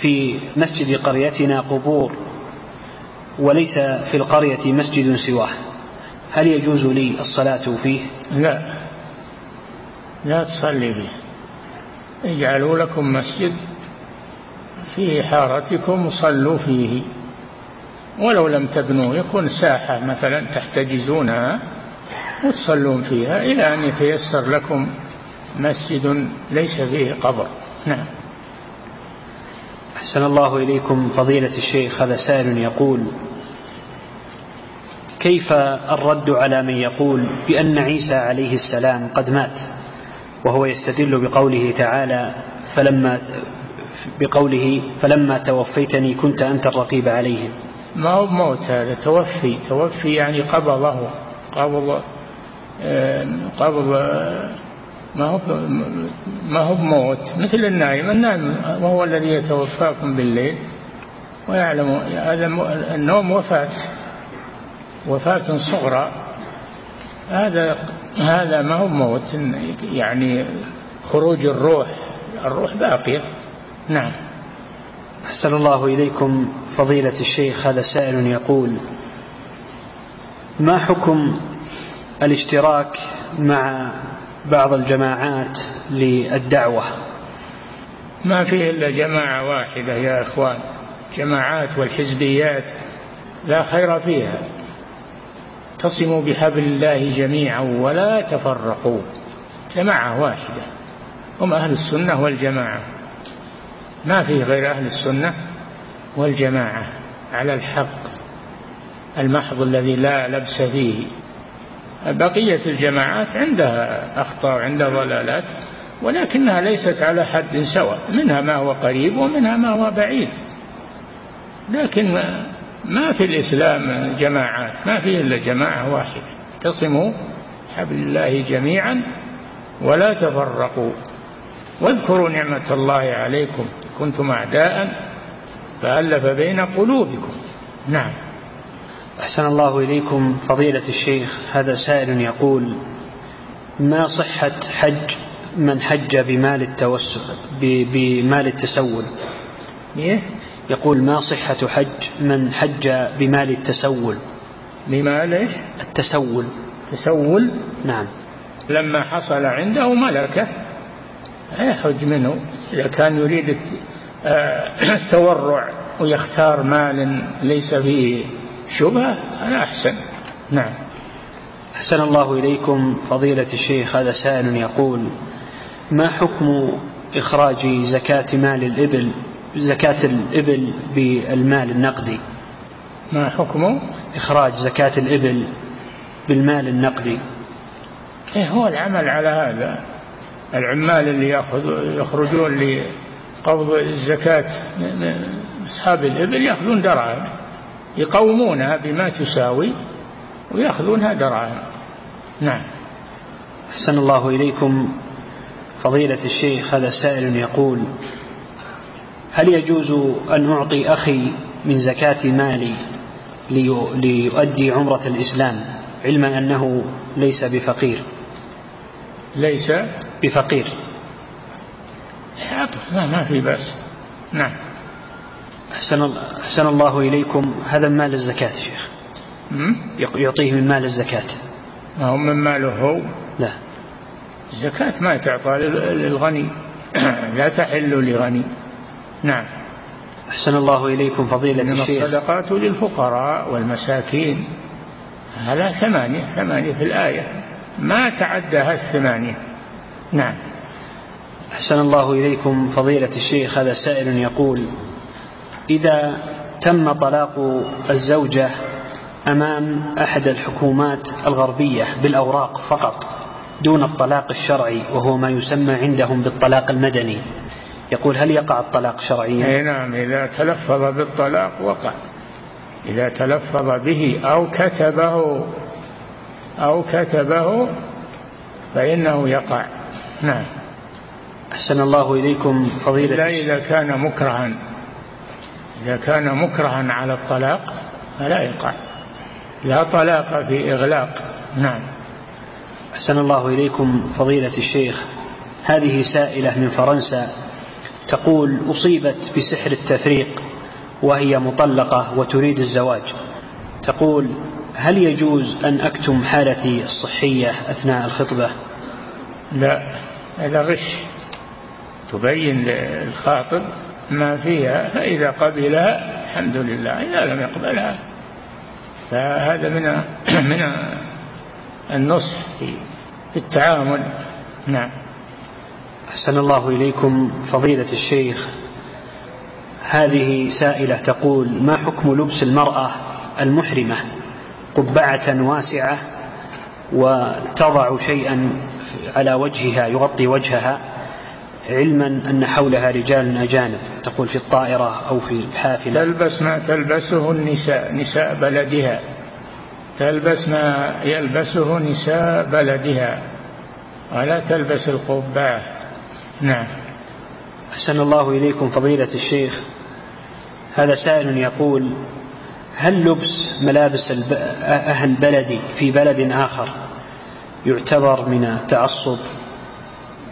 في مسجد قريتنا قبور وليس في القرية مسجد سواه. هل يجوز لي الصلاة فيه؟ لا. لا تصلي به اجعلوا لكم مسجد في حارتكم وصلوا فيه. ولو لم تبنوا يكون ساحة مثلا تحتجزونها وتصلون فيها إلى أن يتيسر لكم مسجد ليس فيه قبر. نعم. أحسن الله إليكم فضيلة الشيخ هذا سائل يقول كيف الرد على من يقول بأن عيسى عليه السلام قد مات؟ وهو يستدل بقوله تعالى فلما بقوله فلما توفيتني كنت أنت الرقيب عليهم. ما هو موت هذا؟ توفي توفي يعني قبضه قبض قبض ما هو ما هو بموت مثل النائم النائم وهو الذي يتوفاكم بالليل ويعلم هذا النوم وفاة وفاة صغرى. هذا هذا ما هو موت يعني خروج الروح الروح باقية. نعم. أحسن الله إليكم فضيلة الشيخ هذا سائل يقول ما حكم الاشتراك مع بعض الجماعات للدعوة. ما فيه إلا جماعة واحدة يا إخوان جماعات والحزبيات لا خير فيها. اعتصموا بحبل الله جميعا ولا تفرقوا. جماعة واحدة هم أهل السنة والجماعة. ما فيه غير أهل السنة والجماعة على الحق المحض الذي لا لبس فيه. بقية الجماعات عندها أخطاء عندها ضلالات ولكنها ليست على حد سواء منها ما هو قريب ومنها ما هو بعيد. لكن ما في الإسلام جماعات ما فيه إلا جماعة واحدة. اعتصموا حبل الله جميعا ولا تفرقوا. واذكروا نعمة الله عليكم كنتم أعداء فألف بين قلوبكم. نعم. أحسن الله إليكم فضيلة الشيخ هذا سائل يقول ما صحة حج من حج بمال التوسل بمال التسول؟ إيه؟ يقول ما صحة حج من حج بمال التسول؟ بمال إيش؟ التسول. تسول؟ نعم. لما حصل عنده ملكة. يحج منه. إذا كان يريد التورع ويختار مال ليس فيه شبهة هذا أحسن. نعم. أحسن الله إليكم فضيلة الشيخ هذا سائل يقول ما حكم إخراج زكاة مال الإبل زكاة الإبل بالمال النقدي؟ ما حكم؟ إخراج زكاة الإبل بالمال النقدي. إيه هو العمل على هذا. العمال اللي يأخذ يخرجون لقبض الزكاة من أصحاب الإبل يأخذون دراهم. يقومونها بما تساوي ويأخذونها دراهم نعم. أحسن الله إليكم فضيلة الشيخ هذا سائل يقول هل يجوز أن أعطي أخي من زكاة مالي ليؤدي عمرة الإسلام علما أنه ليس بفقير؟ ليس بفقير. ما ما في بأس. نعم. أحسن, أحسن الله إليكم. هذا مال الزكاة شيخ. يعطيه من مال الزكاة. ما هو من ماله هو؟ لا. الزكاة ما تعطى للغني. لا تحل لغني. نعم. أحسن الله إليكم فضيلة إنما الشيخ. الصدقات للفقراء والمساكين. هذا ثمانية ثمانية في الآية. ما تعدها الثمانية. نعم. أحسن الله إليكم فضيلة الشيخ. هذا سائل يقول إذا تم طلاق الزوجة أمام أحد الحكومات الغربية بالأوراق فقط دون الطلاق الشرعي وهو ما يسمى عندهم بالطلاق المدني. يقول هل يقع الطلاق شرعيا؟ أي نعم إذا تلفظ بالطلاق وقع. إذا تلفظ به أو كتبه أو كتبه فإنه يقع. نعم. أحسن الله إليكم فضيلة إلا إذا كان مكرها. إذا كان مكرها على الطلاق فلا يقع. لا طلاق في إغلاق. نعم. أحسن الله إليكم فضيلة الشيخ. هذه سائلة من فرنسا تقول أصيبت بسحر التفريق وهي مطلقة وتريد الزواج. تقول هل يجوز أن أكتم حالتي الصحية أثناء الخطبة؟ لا. هذا غش. تبين للخاطب ما فيها فإذا قبلها الحمد لله إذا لم يقبلها. فهذا من من النصح في التعامل. نعم. أحسن الله إليكم فضيلة الشيخ. هذه سائلة تقول ما حكم لبس المرأة المحرمة قبعة واسعة وتضع شيئا على وجهها يغطي وجهها؟ علما أن حولها رجال أجانب تقول في الطائرة أو في الحافلة. تلبس ما تلبسه النساء نساء بلدها. تلبس ما يلبسه نساء بلدها. ولا تلبس القبعة نعم. أحسن الله إليكم فضيلة الشيخ. هذا سائل يقول هل لبس ملابس أهل بلدي في بلد آخر يعتبر من التعصب؟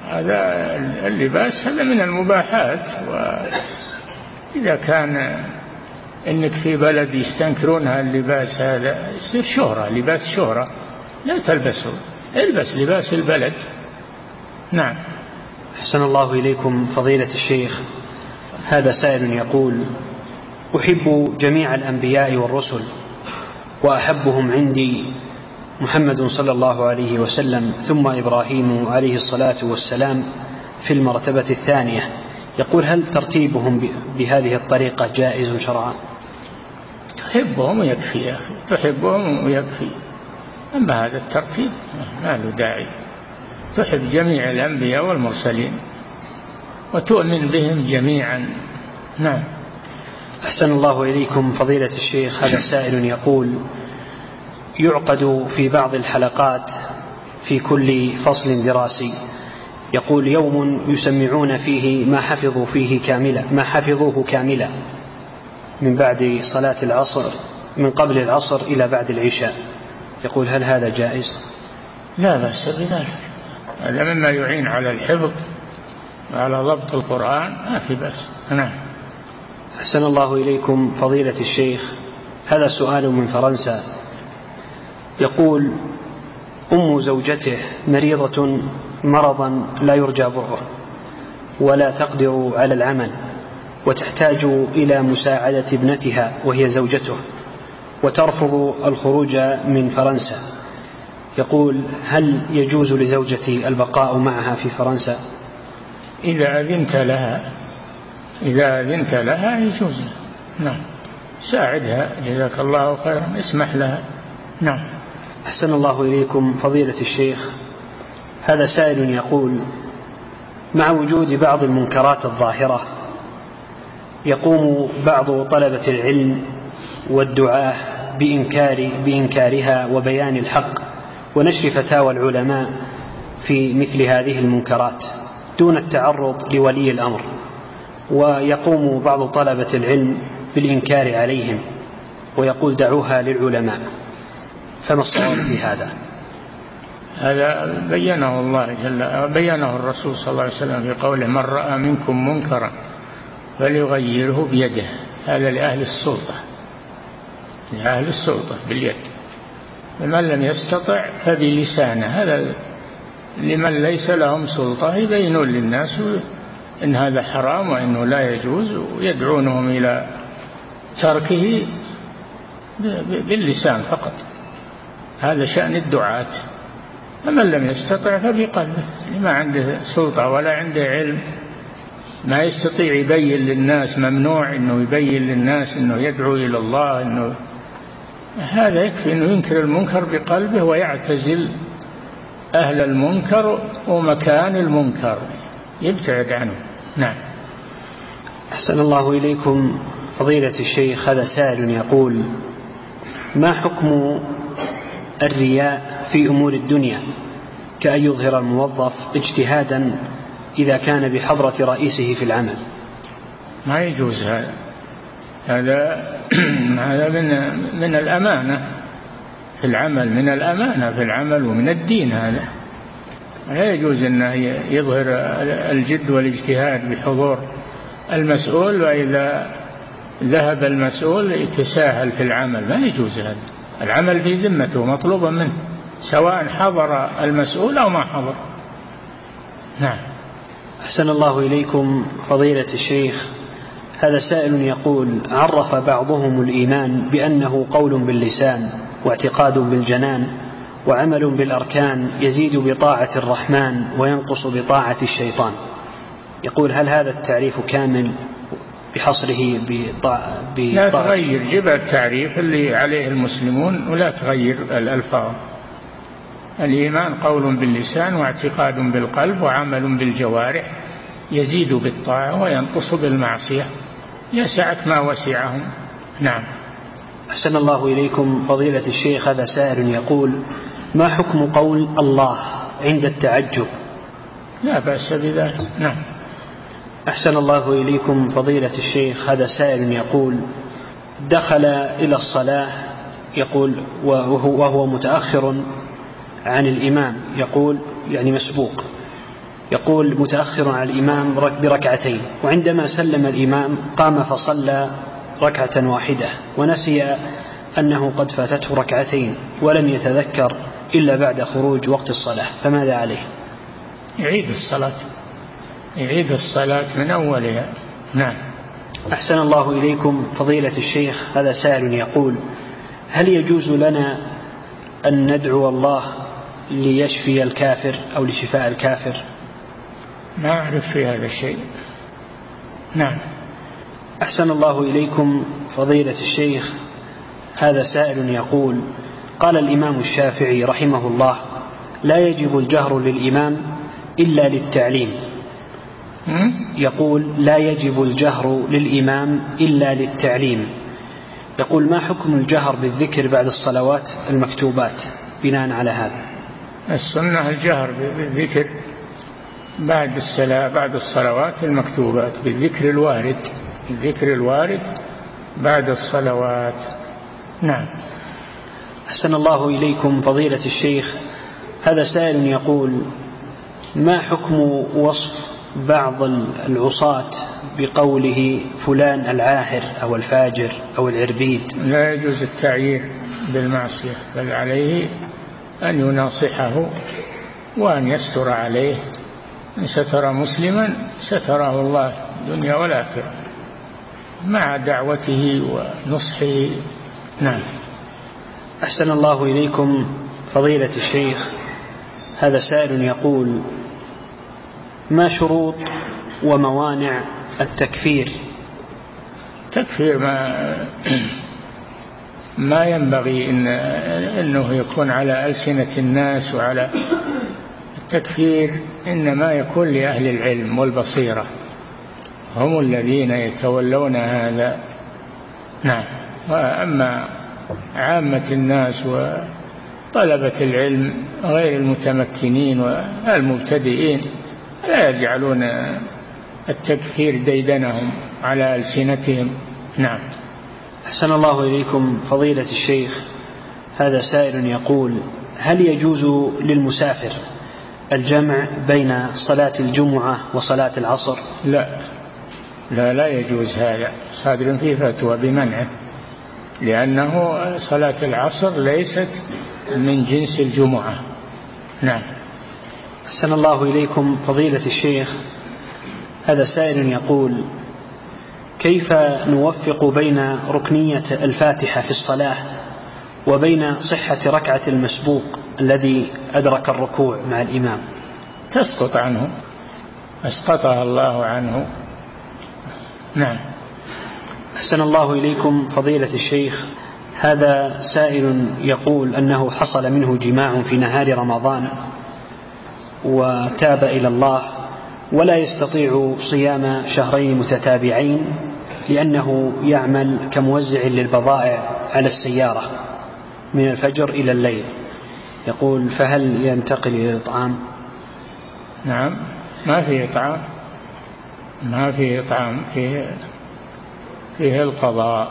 هذا اللباس هذا من المباحات. وإذا كان إنك في بلد يستنكرون اللباس هذا يصير شهرة لباس شهرة. لا تلبسه البس لباس البلد. نعم. أحسن الله إليكم فضيلة الشيخ. هذا سائل يقول أحب جميع الأنبياء والرسل وأحبهم عندي محمد صلى الله عليه وسلم ثم إبراهيم عليه الصلاة والسلام في المرتبة الثانية. يقول هل ترتيبهم بهذه الطريقة جائز شرعا؟ تحبهم ويكفي يا أخي تحبهم ويكفي. أما هذا الترتيب ما له داعي. تحب جميع الأنبياء والمرسلين وتؤمن بهم جميعا. نعم. أحسن الله إليكم فضيلة الشيخ. هذا سائل يقول يعقد في بعض الحلقات في كل فصل دراسي. يقول يوم يسمعون فيه ما حفظوا فيه كاملا ما حفظوه كاملا من بعد صلاة العصر من قبل العصر إلى بعد العشاء. يقول هل هذا جائز؟ لا بأس بذلك. هذا مما يعين على الحفظ وعلى ضبط القرآن ما في بأس. نعم. أحسن الله إليكم فضيلة الشيخ. هذا سؤال من فرنسا. يقول أم زوجته مريضة مرضا لا يرجى بره ولا تقدر على العمل وتحتاج إلى مساعدة ابنتها وهي زوجته وترفض الخروج من فرنسا. يقول هل يجوز لزوجتي البقاء معها في فرنسا؟ إذا أذنت لها إذا أذنت لها يجوز. نعم. ساعدها جزاك الله خيرا اسمح لها. نعم. أحسن الله إليكم فضيلة الشيخ. هذا سائل يقول مع وجود بعض المنكرات الظاهرة يقوم بعض طلبة العلم والدعاة بإنكار بإنكارها وبيان الحق ونشر فتاوى العلماء في مثل هذه المنكرات دون التعرض لولي الأمر ويقوم بعض طلبة العلم بالإنكار عليهم ويقول دعوها للعلماء. فما الصواب في هذا هذا بينه الله جل بينه الرسول صلى الله عليه وسلم في قوله من رأى منكم منكرا فليغيره بيده هذا لأهل السلطة لأهل السلطة باليد. ومن لم يستطع فبلسانه هذا لمن ليس لهم سلطة يبينون للناس إن هذا حرام وإنه لا يجوز ويدعونهم إلى تركه باللسان فقط. هذا شأن الدعاة. فمن لم يستطع فبقلبه. اللي ما عنده سلطة ولا عنده علم. ما يستطيع يبين للناس ممنوع إنه يبين للناس إنه يدعو إلى الله إنه هذا يكفي إنه ينكر المنكر بقلبه ويعتزل أهل المنكر ومكان المنكر. يبتعد عنه. نعم. أحسن الله إليكم. فضيلة الشيخ هذا سائل يقول ما حكم الرياء في أمور الدنيا كأن يظهر الموظف اجتهادا إذا كان بحضرة رئيسه في العمل. ما يجوز هذا. هذا هذا من من الأمانة. في العمل من الأمانة. في العمل ومن الدين هذا. لا يجوز أنه يظهر الجد والاجتهاد بحضور المسؤول وإذا ذهب المسؤول يتساهل في العمل. ما يجوز هذا. العمل في ذمته مطلوبا منه سواء حضر المسؤول أو ما حضر. نعم. أحسن الله إليكم فضيلة الشيخ. هذا سائل يقول عرف بعضهم الإيمان بأنه قول باللسان واعتقاد بالجنان وعمل بالأركان يزيد بطاعة الرحمن وينقص بطاعة الشيطان. يقول هل هذا التعريف كامل بحصره بطاعة لا تغير. جيب التعريف اللي عليه المسلمون ولا تغير الألفاظ. الإيمان قول باللسان واعتقاد بالقلب وعمل بالجوارح يزيد بالطاعة وينقص بالمعصية. يا سعة ما وسعهم. نعم. أحسن الله إليكم فضيلة الشيخ هذا سائل يقول ما حكم قول الله عند التعجب؟ لا بأس بذلك. نعم. أحسن الله إليكم فضيلة الشيخ. هذا سائل يقول دخل إلى الصلاة يقول وهو, وهو متأخر عن الإمام يقول يعني مسبوق يقول متأخر عن الإمام بركعتين. وعندما سلم الإمام قام فصلى ركعة واحدة ونسي أنه قد فاتته ركعتين ولم يتذكر إلا بعد خروج وقت الصلاة. فماذا عليه؟ يعيد الصلاة. يعيد الصلاة من أولها. نعم. أحسن الله إليكم فضيلة الشيخ هذا سائل يقول هل يجوز لنا أن ندعو الله ليشفي الكافر أو لشفاء الكافر؟ ما أعرف في هذا الشيء. نعم. أحسن الله إليكم فضيلة الشيخ هذا سائل يقول قال الإمام الشافعي رحمه الله لا يجب الجهر للإمام إلا للتعليم. يقول لا يجب الجهر للإمام إلا للتعليم. يقول ما حكم الجهر بالذكر بعد الصلوات المكتوبات بناء على هذا؟ السنة الجهر بالذكر بعد الصلاة بعد الصلوات المكتوبات بالذكر الوارد الذكر الوارد بعد الصلوات. نعم. أحسن الله إليكم فضيلة الشيخ. هذا سائل يقول ما حكم وصف بعض العصاة بقوله فلان العاهر أو الفاجر أو العربيد. لا يجوز التعيير بالمعصية بل عليه أن يناصحه وأن يستر عليه. إن ستر مسلما ستره الله الدنيا والآخرة مع دعوته ونصحه. نعم. أحسن الله إليكم فضيلة الشيخ. هذا سائل يقول ما شروط وموانع التكفير؟ تكفير ما ما ينبغي إن أنه يكون على ألسنة الناس وعلى التكفير إنما يكون لأهل العلم والبصيرة. هم الذين يتولون هذا. نعم. وأما عامة الناس وطلبة العلم غير المتمكنين والمبتدئين لا يجعلون التكفير ديدنهم على ألسنتهم. نعم. أحسن الله إليكم فضيلة الشيخ. هذا سائل يقول هل يجوز للمسافر الجمع بين صلاة الجمعة وصلاة العصر؟ لا. لا لا يجوز هذا. صادر في فتوى بمنعه لأنه صلاة العصر ليست من جنس الجمعة. نعم. أحسن الله إليكم فضيلة الشيخ. هذا سائل يقول كيف نوفق بين ركنية الفاتحة في الصلاة وبين صحة ركعة المسبوق الذي أدرك الركوع مع الإمام؟ تسقط عنه. أسقطها الله عنه. نعم. أحسن الله إليكم فضيلة الشيخ. هذا سائل يقول أنه حصل منه جماع في نهار رمضان وتاب إلى الله ولا يستطيع صيام شهرين متتابعين لأنه يعمل كموزع للبضائع على السيارة من الفجر إلى الليل. يقول فهل ينتقل إلى الإطعام نعم ما فيه إطعام ما فيه إطعام فيه فيه القضاء.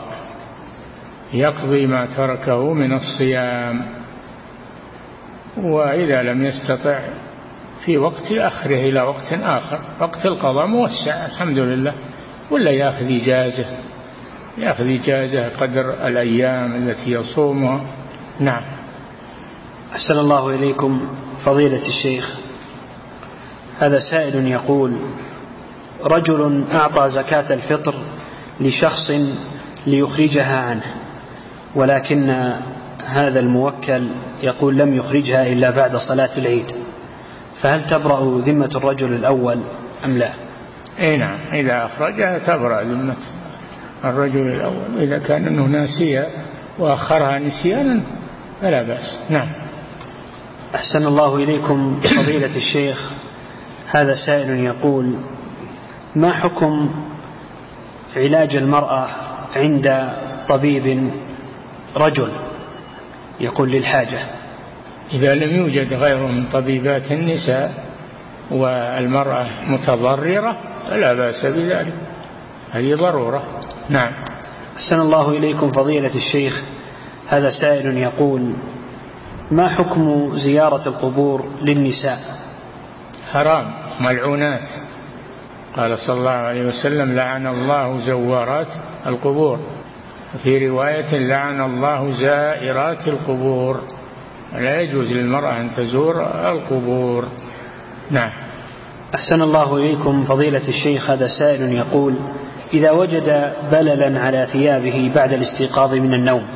يقضي ما تركه من الصيام. وإذا لم يستطع في وقت أخره إلى وقت آخر. وقت القضاء موسع الحمد لله. ولا يأخذ إجازة. يأخذ إجازة قدر الأيام التي يصومها. نعم. أحسن الله إليكم فضيلة الشيخ. هذا سائل يقول رجل أعطى زكاة الفطر لشخص ليخرجها عنه ولكن هذا الموكل يقول لم يخرجها إلا بعد صلاة العيد. فهل تبرأ ذمة الرجل الأول أم لا؟ أي نعم إذا أخرجها تبرأ ذمة الرجل الأول. إذا كان أنه ناسيا وأخرها نسيانا فلا بأس. نعم. أحسن الله إليكم فضيلة الشيخ. هذا سائل يقول ما حكم علاج المرأة عند طبيب رجل؟ يقول للحاجة. إذا لم يوجد غيره من طبيبات النساء والمرأة متضررة فلا بأس بذلك. هذه ضرورة. نعم. أحسن الله إليكم فضيلة الشيخ. هذا سائل يقول ما حكم زيارة القبور للنساء؟ حرام ملعونات. قال صلى الله عليه وسلم لعن الله زوارات القبور. في رواية لعن الله زائرات القبور. لا يجوز للمرأة أن تزور القبور. نعم. أحسن الله إليكم فضيلة الشيخ هذا سائل يقول إذا وجد بللا على ثيابه بعد الاستيقاظ من النوم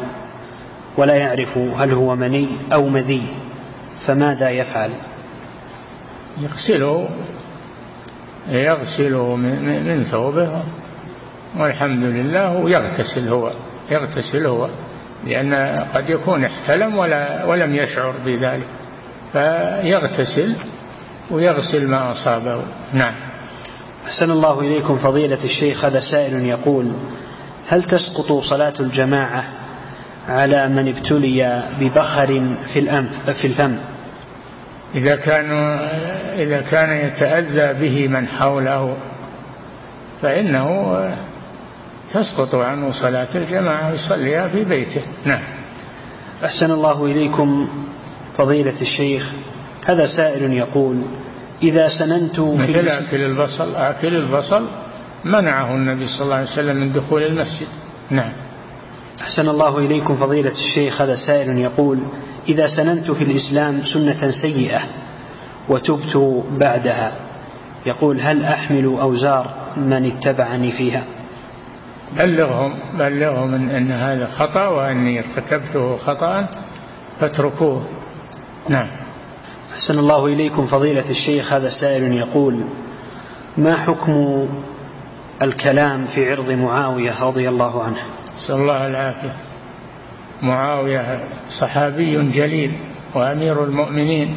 ولا يعرف هل هو مني أو مذي فماذا يفعل؟ يغسله يغسله من ثوبه والحمد لله ويغتسل هو يغتسل هو. لأن قد يكون احتلم ولا ولم يشعر بذلك. فيغتسل ويغسل ما أصابه. نعم. أحسن الله إليكم فضيلة الشيخ. هذا سائل يقول هل تسقط صلاة الجماعة على من ابتلي ببخر في الأنف في الفم؟ إذا كان إذا كان يتأذى به من حوله فإنه تسقط عنه صلاة الجماعة يصليها في بيته. نعم. أحسن الله إليكم فضيلة الشيخ هذا سائل يقول إذا سننت مثل أكل البصل أكل البصل منعه النبي صلى الله عليه وسلم من دخول المسجد. نعم. أحسن الله إليكم فضيلة الشيخ هذا سائل يقول إذا سننت في الإسلام سنة سيئة وتبت بعدها يقول هل أحمل أوزار من اتبعني فيها؟ بلغهم بلغهم إن, أن هذا خطأ وأني ارتكبته خطأ فاتركوه. نعم. أحسن الله إليكم فضيلة الشيخ هذا سائل يقول ما حكم الكلام في عرض معاوية رضي الله عنه؟ نسأل الله العافية. معاوية صحابي جليل وأمير المؤمنين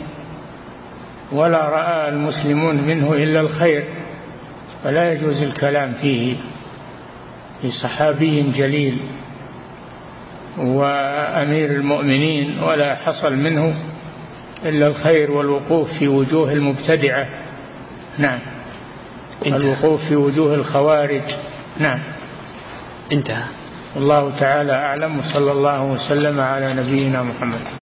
ولا رأى المسلمون منه إلا الخير فلا يجوز الكلام فيه. لصحابي جليل وأمير المؤمنين ولا حصل منه إلا الخير والوقوف في وجوه المبتدعة. نعم. الوقوف في وجوه الخوارج. نعم. انتهى. الله تعالى أعلم وصلى الله وسلم على نبينا محمد.